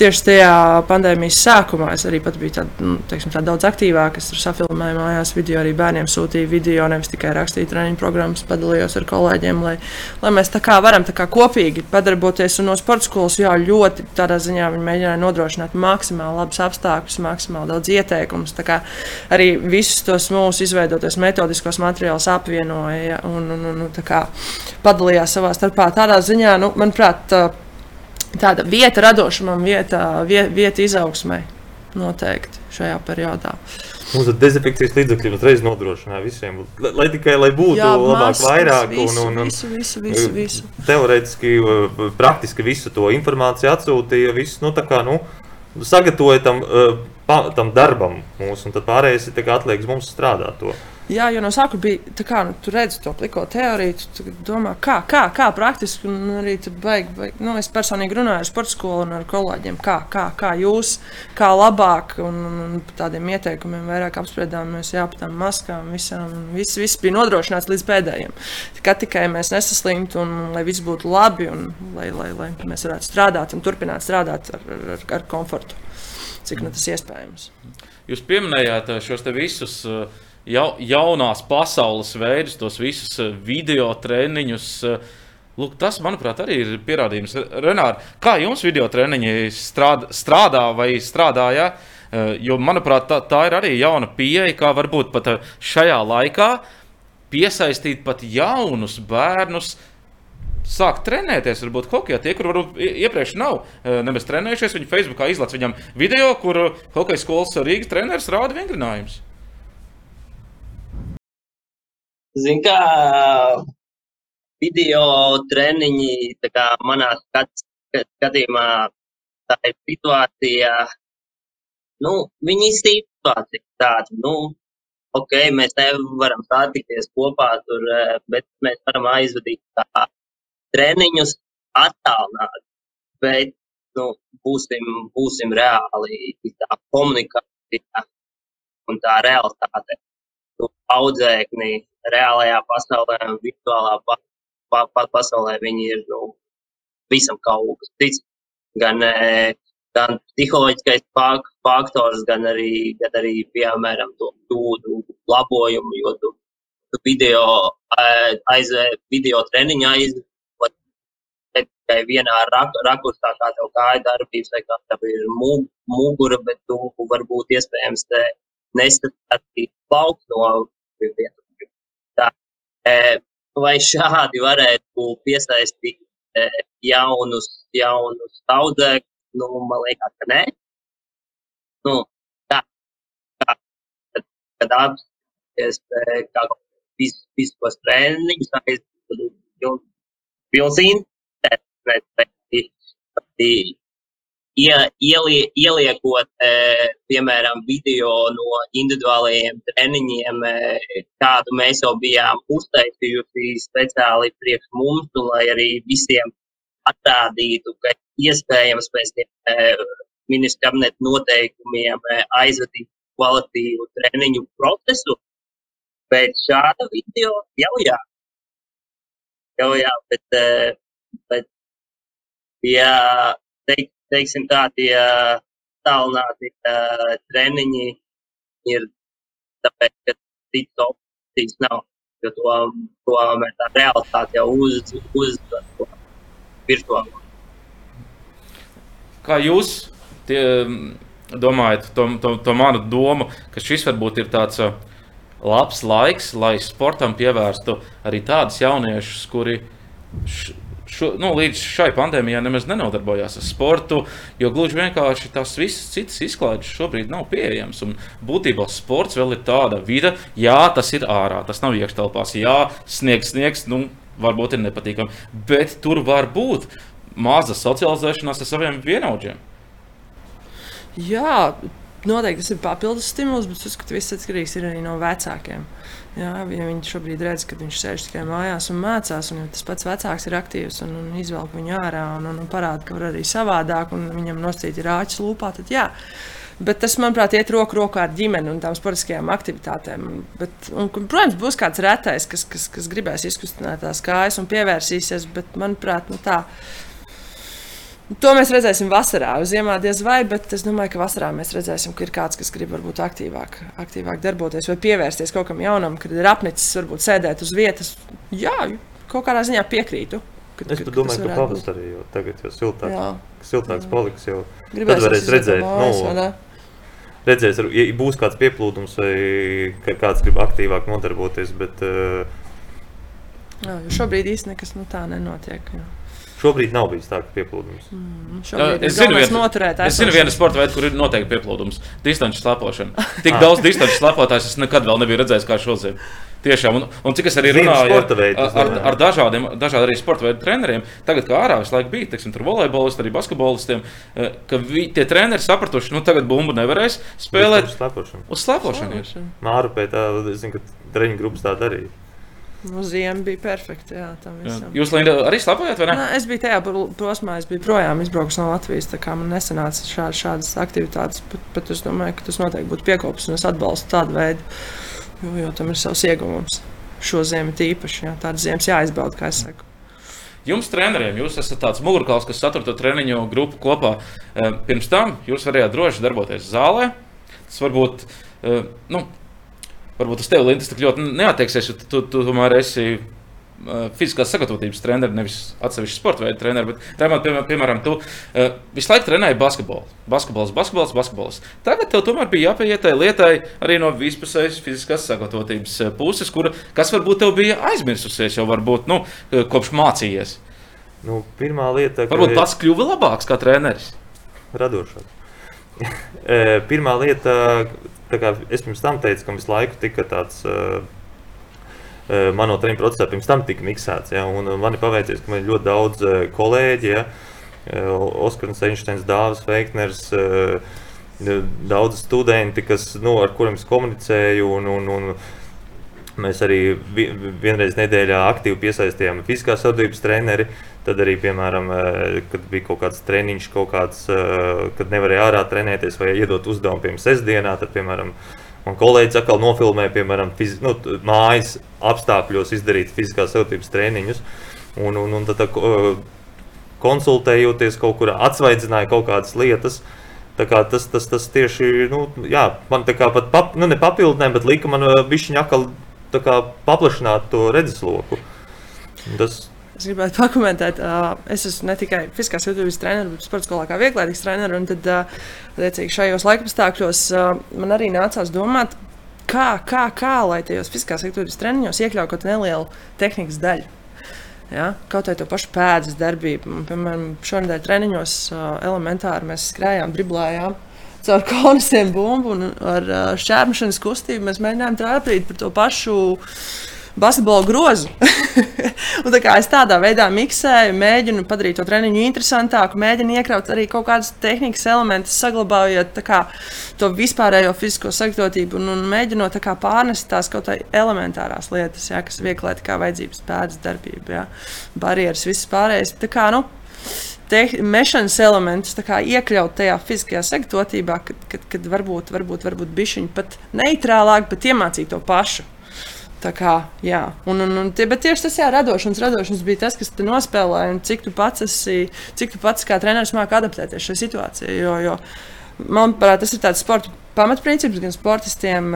Speaker 1: tieši tajā pandēmijas sākumā es arī biju tād, nu, teiksim, tā daudz aktīvāk. Es tur safilmēju mājās video, arī bērniem sūtīju video, nevis tikai rakstīju treniņu programmas, padalījos ar kolēģiem, lai, lai mēs tā kā varam tā kā kopīgi padarboties un no sporta skolas. Jā, ļoti tādā ziņā viņi mēģināja nodrošināt maksimāli labus apstākļus, maksimāli daudz ieteikumus. Arī visus tos mūsu izveidotos metodiskos materiālus apvienoja un, un, un, padalījās savā starpā. Tādā ziņā, nu, manuprāt, tāda vieta radošumam, vieta, vieta, vieta izaugsmai noteikti šajā periodā.
Speaker 2: Mums ir dezinfekcijas līdzekļi uzreiz nodrošināja visiem, lai, lai tikai lai būtu Jā, labāk, maskas, vairāk.
Speaker 1: Visu, un, un, un, visu, visu, visu, visu.
Speaker 2: Teorētiski, uh, praktiski visu to informāciju atsūtīja. Visu, nu, kā, nu, sagatavoja tam, pa, tam darbam mūsu, un tad pārējais ir atlieks mums strādāt to.
Speaker 1: Jā, jo no sākuma bija tā, kā nu, tu redzi to pliko teoriju, tu domā, kā, kā, kā praktiski. Un arī tur baigi, baigi. Nu, es personīgi runāju ar sporta skolu un ar kolēģiem, kā, kā, kā jūs, kā labāk. Un, un tādiem ieteikumiem vairāk apspriedāmies, jā, par tām maskām, visām. Viss, viss bija nodrošināts līdz pēdējiem. Kā tikai mēs nesaslimtu un lai viss būtu labi un lai, lai, lai mēs varētu strādāt un turpināt strādāt ar, ar, ar komfortu, cik nu tas iespējams.
Speaker 3: Jūs pieminējāt šos visus. Uh ja, jaunās pasaules veidus, tos visus eh, video treniņus. Eh, lūk, tas, manuprāt, arī ir pierādījums. Renāri, kā jums video treniņi strādā, strādā vai strādāja? Eh, jo, manuprāt, tā, tā ir arī jauna pieeja, kā varbūt pat šajā laikā piesaistīt pat jaunus bērnus. Sākt trenēties, varbūt hokeja. Tie, kur varbūt iepriekš nav nemaz trenējušies, viņi Facebookā izlaiž viņam video, kur hokeja skolas Rīgas treneris rāda vingrinājumus.
Speaker 4: Zini, kā video treniņi, kā manā skat, skatījumā, tā ir situācija, nu, viņi situācija tāda, nu, ok, mēs nevaram satikties kopā tur, bet mēs varam aizvadīt tā treniņus attālināt, bet, nu, būsim, būsim reāli, tā komunikācija un tā realitāte audzēkni reālajā pasaulē un virtuālā pa, pa, pa, pasaulē. Viņi ir nu, visam kaut kas cits. Gan, e, gan psiholoģiskais faktors, gan arī, gan arī piemēram, to kļūdu labojumu, jo tu, tu video, aiz, video treniņā aizved tikai vienā rak rakursā, kā tev kāja darbības, vai kā tev ir mugura, bet tu varbūt iespējams te nestatīt plaukt no vietas. Tā, vai šādi varētu piesaistīt jaunus, jaunus audzēkļus? Nu, man liekas, ka nē. Nu, tā, kā, kad, kad apsties, kā fiziskos treniņus, aizpildīt pilns interesi, ie, ielie, ieliekot, e, piemēram, video no individuālajiem treniņiem, e, kādu mēs jau bijām uztaisījuši speciāli priekš mums, un lai arī visiem atstādītu, ka iespējams pēc tiem e, ministra kabineta noteikumiem aizvadīt kvalitīvu treniņu procesu. Bet šāda video jau jā. Jau jā, bet, bet ja teikt, teiksim, tā, tie tālināti uh, treniņi ir tāpēc, ka citas opcijas nav. Jo to, to tā realitāte jau uz, uz to virtuālo.
Speaker 3: Kā jūs tie, domājat, to, to, to manu domu, ka šis varbūt ir tāds labs laiks, lai sportam pievērstu arī tādus jauniešus, kuri š, šo, nu, līdz šai pandēmijai nemaz nenodarbojās ar sportu, jo gluži vienkārši tās visas citas izklaides šobrīd nav pieejamas. Un būtībā sports vēl ir tāda vide, jā, tas ir ārā, tas nav iekštelpās, jā, sniegs, sniegs, nu, varbūt ir nepatīkami, bet tur var būt maza socializēšanās ar saviem vienaudžiem.
Speaker 1: Jā, noteikti tas ir papildus stimuls, bet es uzskatu, ka viss atkarīgs arī no vecākiem. Jā, ja viņi šobrīd redz, ka viņš sēž tikai mājās un mācās, un tas pats vecāks ir aktīvs un, un izvelk viņu ārā un, un, un parāda, ka var arī savādāk, un viņam nosacīt ir āķis lūpā, tad jā. Bet tas, manuprāt, iet roku rokā ar ģimeni un tām sportiskajām aktivitātēm. Bet, un, protams, būs kāds retais, kas, kas, kas gribēs izkustināt tās kājas un pievērsīsies, bet, manuprāt, nu, tā To mēs redzēsim vasarā. Ziemā diez vai, bet es domāju, ka vasarā mēs redzēsim, ka ir kāds, kas grib varbūt aktīvāk, aktīvāk darboties vai pievērsties kaut kam jaunam, kad ir apnicis varbūt sēdēt uz vietas. Jā, kaut kādā ziņā piekrītu. Kad,
Speaker 2: Es
Speaker 1: kad-
Speaker 2: domāju, ka pavasarī jau tagad jau siltāk,
Speaker 1: Jā,
Speaker 2: siltāks paliks. Jau.
Speaker 1: gribēs
Speaker 2: varēs redzēt,
Speaker 1: Mājas,
Speaker 2: nu? Redzēs, ja būs kāds pieplūdums vai ka kāds grib aktīvāk nodarboties, bet uh,
Speaker 1: Jā, šobrīd īstenībā nekas nu, tā nenotiek. Jā.
Speaker 2: Šobrīd nav bijis tā, ka pieplūdums.
Speaker 1: Šobrīd
Speaker 3: Es
Speaker 1: ir
Speaker 3: zinu, vienu,
Speaker 1: noturēt
Speaker 3: es zinu vienu sporta veidu, kur ir noteikti pieplūdums - distanču slēpošana. Tik daudz distanču slēpotājs es nekad vēl nebiju redzējis kā šodien. Tiešām, un, un cik es arī runāju
Speaker 2: sporta veidu,
Speaker 3: ar, ar, ar dažādiem, dažādiem arī sporta veidu treneriem, tagad, kā ārā visu laiku bija, teiksim, tur volejbolistiem, arī basketbolistiem, eh, ka vi, tie treneri sapratuši, nu tagad bumbu nevarēs spēlēt uz slēpošanu. iet.
Speaker 2: Māru pēc tā, es zinu, ka treniņu grupas tā darīja.
Speaker 1: Nu, ziema bija perfekta. Jā, tam
Speaker 3: Jā. Jūs, Linda, arī slēpojat, vai ne?
Speaker 1: Nē, es biju tajā posmā, es biju projām izbraucis no Latvijas. Man nesanāca šādas, šādas aktivitātes, bet, bet es domāju, ka tas noteikti būtu piekopis un es atbalstu tādu veidu, jo, jo tam ir savs ieguvums. Šo ziemu tīpaši, jā, tādas ziemas jāizbauda, kā es saku.
Speaker 3: Jums, treneriem, jūs esat tāds mugurkauls, kas satur to treniņu grupu kopā. Eh, Pirms tam jūs varējāt droši darboties zālē. Tas varbūt, eh, nu, varbūt uz tevi, Linda, tik ļoti neatieksies, jo tu, tu, tu tomēr esi eh, fiziskās sagatavotības treneris, nevis atsevišķs sporta veidu treneris. Bet, Raimond, piemēram, piemēram, tu eh, visu laiku trenēji basketbolu. Basketbols, basketbols, basketbols. Tagad tev tomēr bija jāpieiet tai lietai arī no vispusējas fiziskās sagatavotības eh, puses, kura, kas varbūt tev bija aizmirsusies jau varbūt, nu, eh, kopš mācījies.
Speaker 2: Nu, pirmā lieta, ka
Speaker 3: Varbūt pats kļuva labāks kā treneris.
Speaker 2: radošāk. E, pirmā lieta, es pirms tam teicu, ka visu laiku tika tāds. Uh, Mano treniņu procesā pirms tam tika miksēts. Ja, un man ir paveicies, ka man ir ļoti daudz eh, kolēģi. Ja, eh, Oskars Einsteins, Dārzs Veikners, eh, daudz studenti, kas, nu, ar kuriem es komunicēju. Un, un, un mēs arī vi- vienreiz nedēļā aktīvi piesaistījām fiziskās sadarbības treneri. Tad arī, piemēram, eh, kad bija kaut kāds treniņš, kaut kāds, eh, kad nevarēja ārā trenēties vai iedot uzdevumu, piemēram, sestdienā, tad, piemēram, man kolēģis atkal nofilmēja, piemēram, fizi, nu, mājas apstākļos izdarīt fiziskās sadarbības treniņus. Un, un, un tad, tā, ko- konsultējoties kaut kur, atsvaidzināja kaut kādas lietas. Tas, tas, tas tieši nu, jā, man tā kā pat pap, nu, nepapildināja, bet lika man viņa atkal paplašināt to redzesloku. Tas,
Speaker 1: Es gribētu pakomentēt, uh, es esmu ne tikai fiziskās jūtības treneris, bet sporta skolā kā vieglātīgs treneris. Tad, uh, liecīgi, šajos laikapstākļos uh, man arī nācās domāt, kā, kā, kā lai tajos fiziskās jūtības treniņos iekļautu kaut nelielu tehnikas daļu. Ja? Kaut arī to pašu pēdas darbību. Piemēram, šonadēļ treniņos uh, elementāri mēs skrējām, driblējām. Caur konusiem bumbu un ar uh, šķērmešanas kustību mēs mēģinājām trāpīt par to pašu basketbola grozu. un tā es tādā veidā miksēju, mēģinu padarīt to treniņu interesantāku, mēģinu iekraut arī kaut kādas tehnikas elementus, saglabājot kā, to vispārējo fizisko sagatavotību un, un mēģinot tā pārnest tās kaut kādas elementārās lietas, jā, kas vieglē kā vajadzības pēdas darbība, jā, barjeras, viss pārējais. Tā kā, nu, mešanas kā iekļaut tajā fiziskajā sagatavotībā, kad, kad, kad varbūt, varbūt, varbūt bišķiņi pat neitrālāk, bet iemācīt to pašu. Tā kā, jā, un, un, un tie, tieši tas jā, radošums, radošums bija tas, kas te nospēlēja, un cik tu pats esi, cik tu pats kā treneris māki adaptēties šai situācijai. Jo, jo, manuprāt, tas ir tāds sporta pamatprincips gan sportistiem,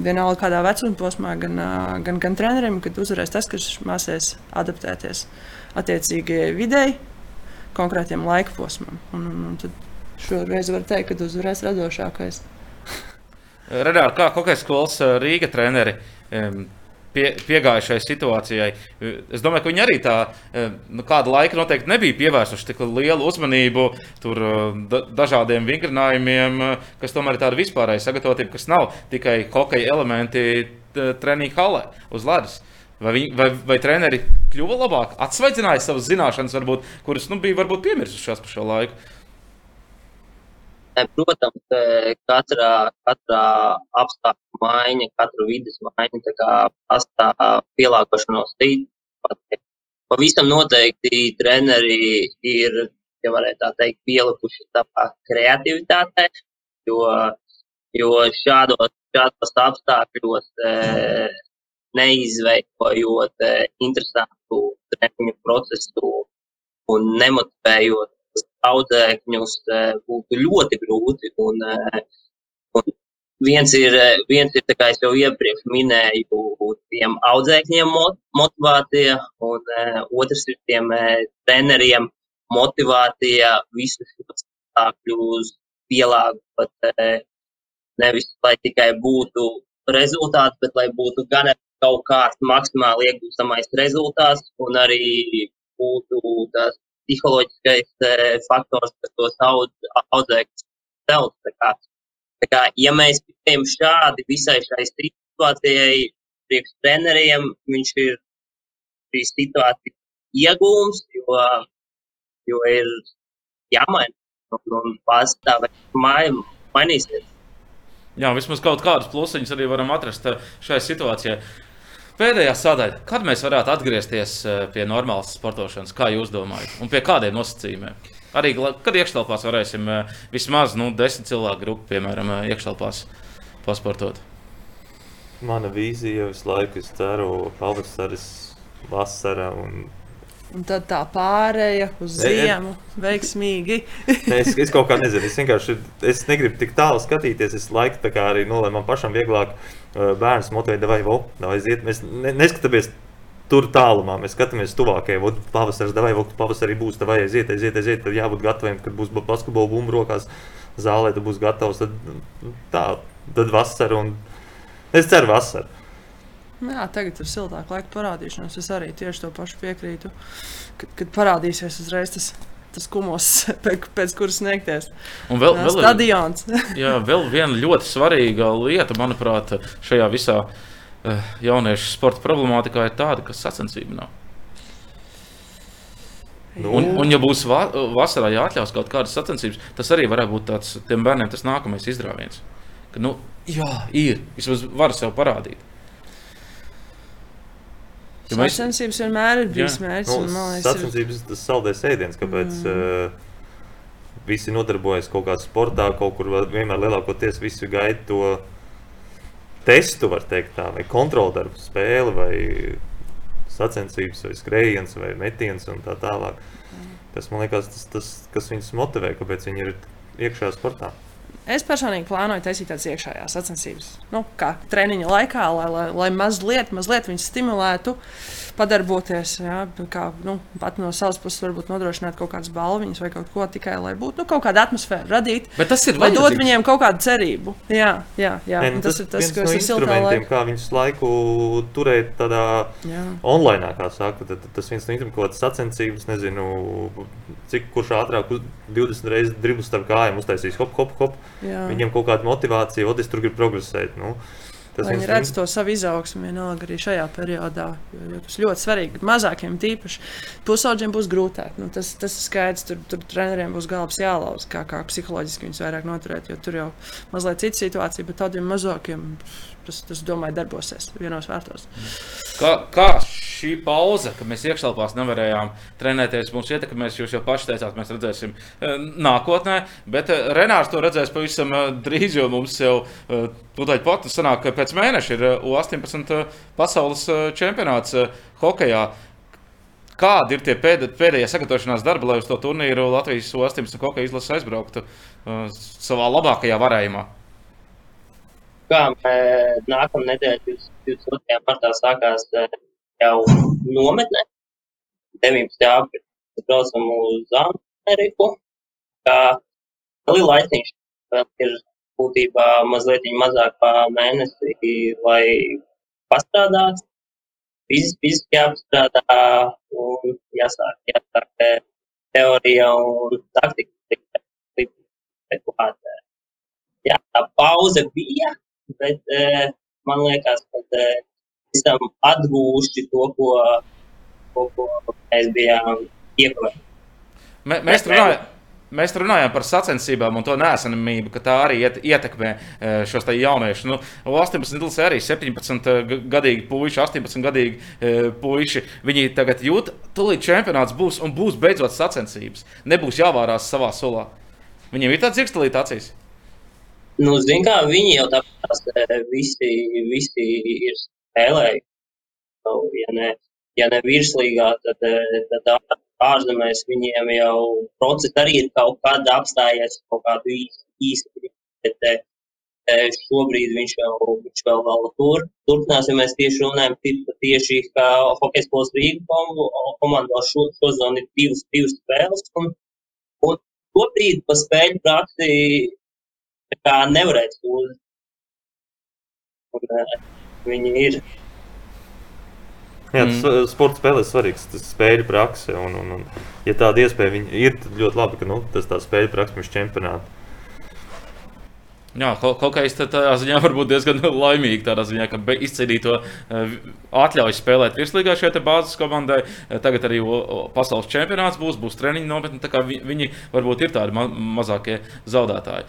Speaker 1: vienalga kādā vecuma posmā, gan, gan, gan treneriem, kad uzvarēs tas, kas mācīs adaptēties attiecīgajai videi, konkrētiem laika posmam. Un, un, un tad šoreiz var teikt, ka uzvarēs radošākais.
Speaker 3: Renāri, kā hokeja skolas eh, Rīga treneri pie, piegāja šai situācijai? Eh, Es domāju, ka viņi arī tā eh, nu, kādu laiku noteikti nebija pievērsuši tik lielu uzmanību tur da, dažādiem vingrinājumiem, kas tomēr ir tāda vispārēja sagatavotība, kas nav tikai hokeja elementi treniņa halē uz ledus. Vai, viņi, vai, vai treneri kļuva labāk, atsveidzināja savas zināšanas, varbūt, kuras nu, bija varbūt piemirsušās par šo laiku?
Speaker 4: Protams, eh, katrā, katrā apstākļa maiņa, katra vidas maiņa pastāv pielāgošanos līdzi. Pavisam noteikti treneri ir, ja varētu tā teikt, pielikuši savā kreativitātē, jo, jo šādos, šādos apstākļos eh, neizveidojot eh, interesantu treniņu procesu un nemotivējot audzēkņus eh, būtu ļoti grūti. Un, eh, un viens ir, viens ir, kā jau iepriekš minēju, tiem audzēkņiem motivācija, un otrs ir tiem treneriem motivācija visus šos apstākļus pielāgot. Nevis lai tikai būtu rezultāts, bet lai būtu gan kāds maksimāli iegūstamais rezultāts, un arī būtu tas psiholoģiskais faktors, kas tos audz, audzēkļus celt. Tā kā, ja mēs pieejam šādi visai šai situācijai, priekš treneriem, viņš ir šī situācija iegūms, jo, jo ir jāmaina un, un pastāvēt mainīsies.
Speaker 3: Jā, vismaz kaut kādus plusiņus arī varam atrast šajā situācijā. Pēdējā sadaļa. Kad mēs varētu atgriezties eh, pie normālas sportošanas, kā jūs domājat, un pie kādiem nosacījumiem? Arī, kad iekštelpās varēsim eh, vismaz nu, desmit cilvēku grupu, piemēram, eh, iekštelpās pasportot.
Speaker 2: Mana vīzija visu laiku, es ceru, pavasaris, vasara un
Speaker 1: Un tad tā pārēja uz ziemu veiksmīgi.
Speaker 2: es, es kaut kā nezinu, es vienkārši es negribu tik tālu skatīties. Es laiku tā kā arī nu, man pašam vieglāk uh, bērns motivēt, vai vo, vai aiziet. Mēs ne, neskatāmies tur tālumā mēs skatāmies tuvākajai. Vot pavasaris, vai pavasarī būs, vai aiziet, aiziet, aiziet. Tad jābūt gataviem, kad būs basketbola bumba rokās zālē, tad būs gatavs. Tad, tā, tad vasara un es ceru vasaru.
Speaker 1: Nu jā, tagad ir siltāk laika parādīšanās. Es arī tieši to pašu piekrītu. Kad, kad parādīsies uzreiz tas, tas kumos, pēc, pēc kuras sniegties.
Speaker 3: Un vēl,
Speaker 1: jā, vēl stadions.
Speaker 3: jā, vēl viena ļoti svarīga lieta, manuprāt, šajā visā Eh, jauniešu sporta problemātikā ir tāda, ka sacensību nav. Nu. Un, un, ja būs va vasarā jāatļaus kaut kādas sacensības, tas arī varētu būt tāds tiem bērniem tas nākamais izrāviens. Ka, nu, jā, ir. Vismaz var sev parādīt.
Speaker 1: Jo mēs... Sacensības vienmēr ir bijis mērķis.
Speaker 2: Nu, liekas, sacensības ir tas saldējs ēdiens, kāpēc mm. uh, visi nodarbojas kaut kādā sportā, kaut kur vienmēr lielākoties visi gaida to testu, var teikt, tā, vai kontroldarbu spēli, vai sacensības, vai skrējiens, vai metiens un tā tālāk. Tas man liekas, tas, tas kas viņus motivē, kāpēc viņi ir iekšā sportā.
Speaker 1: Es personīgi plānoju taisīt tādas iekšējās sacensības, nu, kā treniņa laikā, lai, lai, lai mazliet, mazliet viņus stimulētu, padarboties. Jā, kā, nu, pat no savas puses, varbūt nodrošināt kaut kādas balviņas vai kaut ko tikai, lai būtu nu, kaut kāda atmosfēra radīta.
Speaker 3: Bet tas ir
Speaker 1: lai dot viņiem kaut kādu cerību. Jā, jā, jā. Ne, tas, tas ir tas,
Speaker 2: kas no ir instrumentiem, kā viņus laiku turēt tādā jā. online, kā saka. Tad, tas viens no instrumentiem, kaut kādas sacensības, nezinu, cik kurš ātrāk 20 reizes dribus starp kājām uztaisīs hop, hop, hop. Jā. Viņiem kaut kāda motivācija, un es tur gribu progresēt. Nu,
Speaker 1: Tas Viņi redz to savu izaugsmu vienalga arī šajā periodā. Jo, jo tas ļoti svarīgi. Mazākiem tīpaši pusaudžiem būs grūtāk. Nu, tas, tas ir skaidrs. Tur, tur treneriem būs galvas jālauz, kā, kā psiholoģiski viņus vairāk noturēt. Jo tur jau mazliet cita situācija, bet tādiem mazākiem tas, tas domāju, darbosies vienos vērtos.
Speaker 3: Kā, kā šī pauze, kad mēs iekštelpās nevarējām trenēties, mums ietekmēs. Jūs jau paši teicāt, mēs redzēsim eh, nākotnē, bet eh, Renārs to redzēs pavisam eh, drīz, jo mums jau tūdaļ pat sanāk, ka pēc mēneša ir U18 pasaules čempionāts hokejā. Kādi ir tie pēd, pēdējie sagatavošanās darbi, lai uz to turnīru Latvijas U18 hokeja izlase aizbrauktu savā labākajā varējumā?
Speaker 4: Kā nākamā nedēļa, 22. martā, sākās jau nometnē. 19. aprīlī braucam uz Ameriku. Kā ir laiciņš, ir būtībā mazliet mazāk kā mēnesi, lai pastrādātu. Fiziski jāpastrādā un jāsāk, jāsāk teorija un taktika. Jā, tā pauze bija, bet man liekas, ka esam atgūši to, ko, ko, ko mēs bijām iepazīstināti.
Speaker 3: Mē, mēs, runājam, mēs runājam par sacensībām un to nesamību, ka tā arī ietekmē e, šos jauniešus. Nu, 18 gadus arī 17 gadīgi puiši, 18 gadīgi e, puiši. Viņi tagad jūt, tūlīt čempionāts būs un būs beidzot sacensības. Nebūs jāvārās savā solā. Viņiem ir tāds zirgstelīt acīs.
Speaker 4: Nu, zin kā, viņi jau tāpēc e, visi, visi ir spēlēju. Nu, ja, ne, ja ne virslīgā, tad, eh, tad ārzemēs viņiem jau process arī ir kaut kāda apstājies, kaut kādu īstu. bet, eh, šobrīd viņš vēl, viņš vēl, vēl tur, turpinās, ja mēs tieši runājam tieši kā hokeja skolas Rīga komandā šo, šodien ir divas, divas spēles. Un, un šobrīd pa spēļu praksi kā nevarētu sūdzēt. Un, viņi ir.
Speaker 2: Jā, tas mm. sports spēlē svarīgs, tas spēļu prakse. Un, un, un, ja tāda iespēja ir, tad ļoti labi, ka nu, tas tā spēļu prakse mums čempionātā.
Speaker 3: Jā, hokejs tādā ziņā var būt diezgan laimīgs. Tādā ziņā, ka izcīnīja to uh, atļauju spēlēt virslīgā šai bāzes komandai. Uh, tagad arī pasaules čempionāts būs, būs treniņu nometne. Vi, viņi varbūt ir tādi ma mazākie zaudētāji.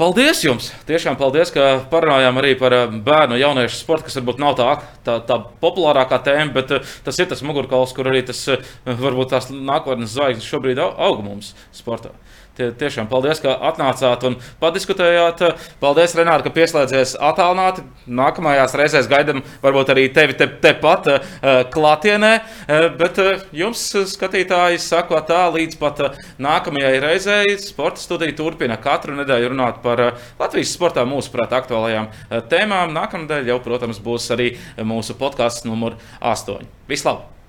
Speaker 3: Paldies jums! Tiešām paldies, ka parunājām arī par eh, bērnu un jauniešu sportu, kas varbūt nav tā, tā, tā populārākā tēma, bet tas ir tas mugurkauls, kur arī tas varbūt tās nākotnes zvaigznes šobrīd aug mums sportā. Tie, tiešām paldies, ka atnācāt un padiskutējāt. Paldies, Renāri, ka pieslēdzies attālināti. Nākamajās reizēs gaidām varbūt arī tevi tepat te, te uh, klātienē. Uh, bet uh, jums, skatītāji, sako tā līdz pat nākamajai reizei. Sporta studija turpina katru nedēļu runāt par Latvijas sportā mūsuprāt aktuālajām tēmām. Nākamnedēļ jau, protams, būs arī mūsu podkāsts numur 8. Vislabāk!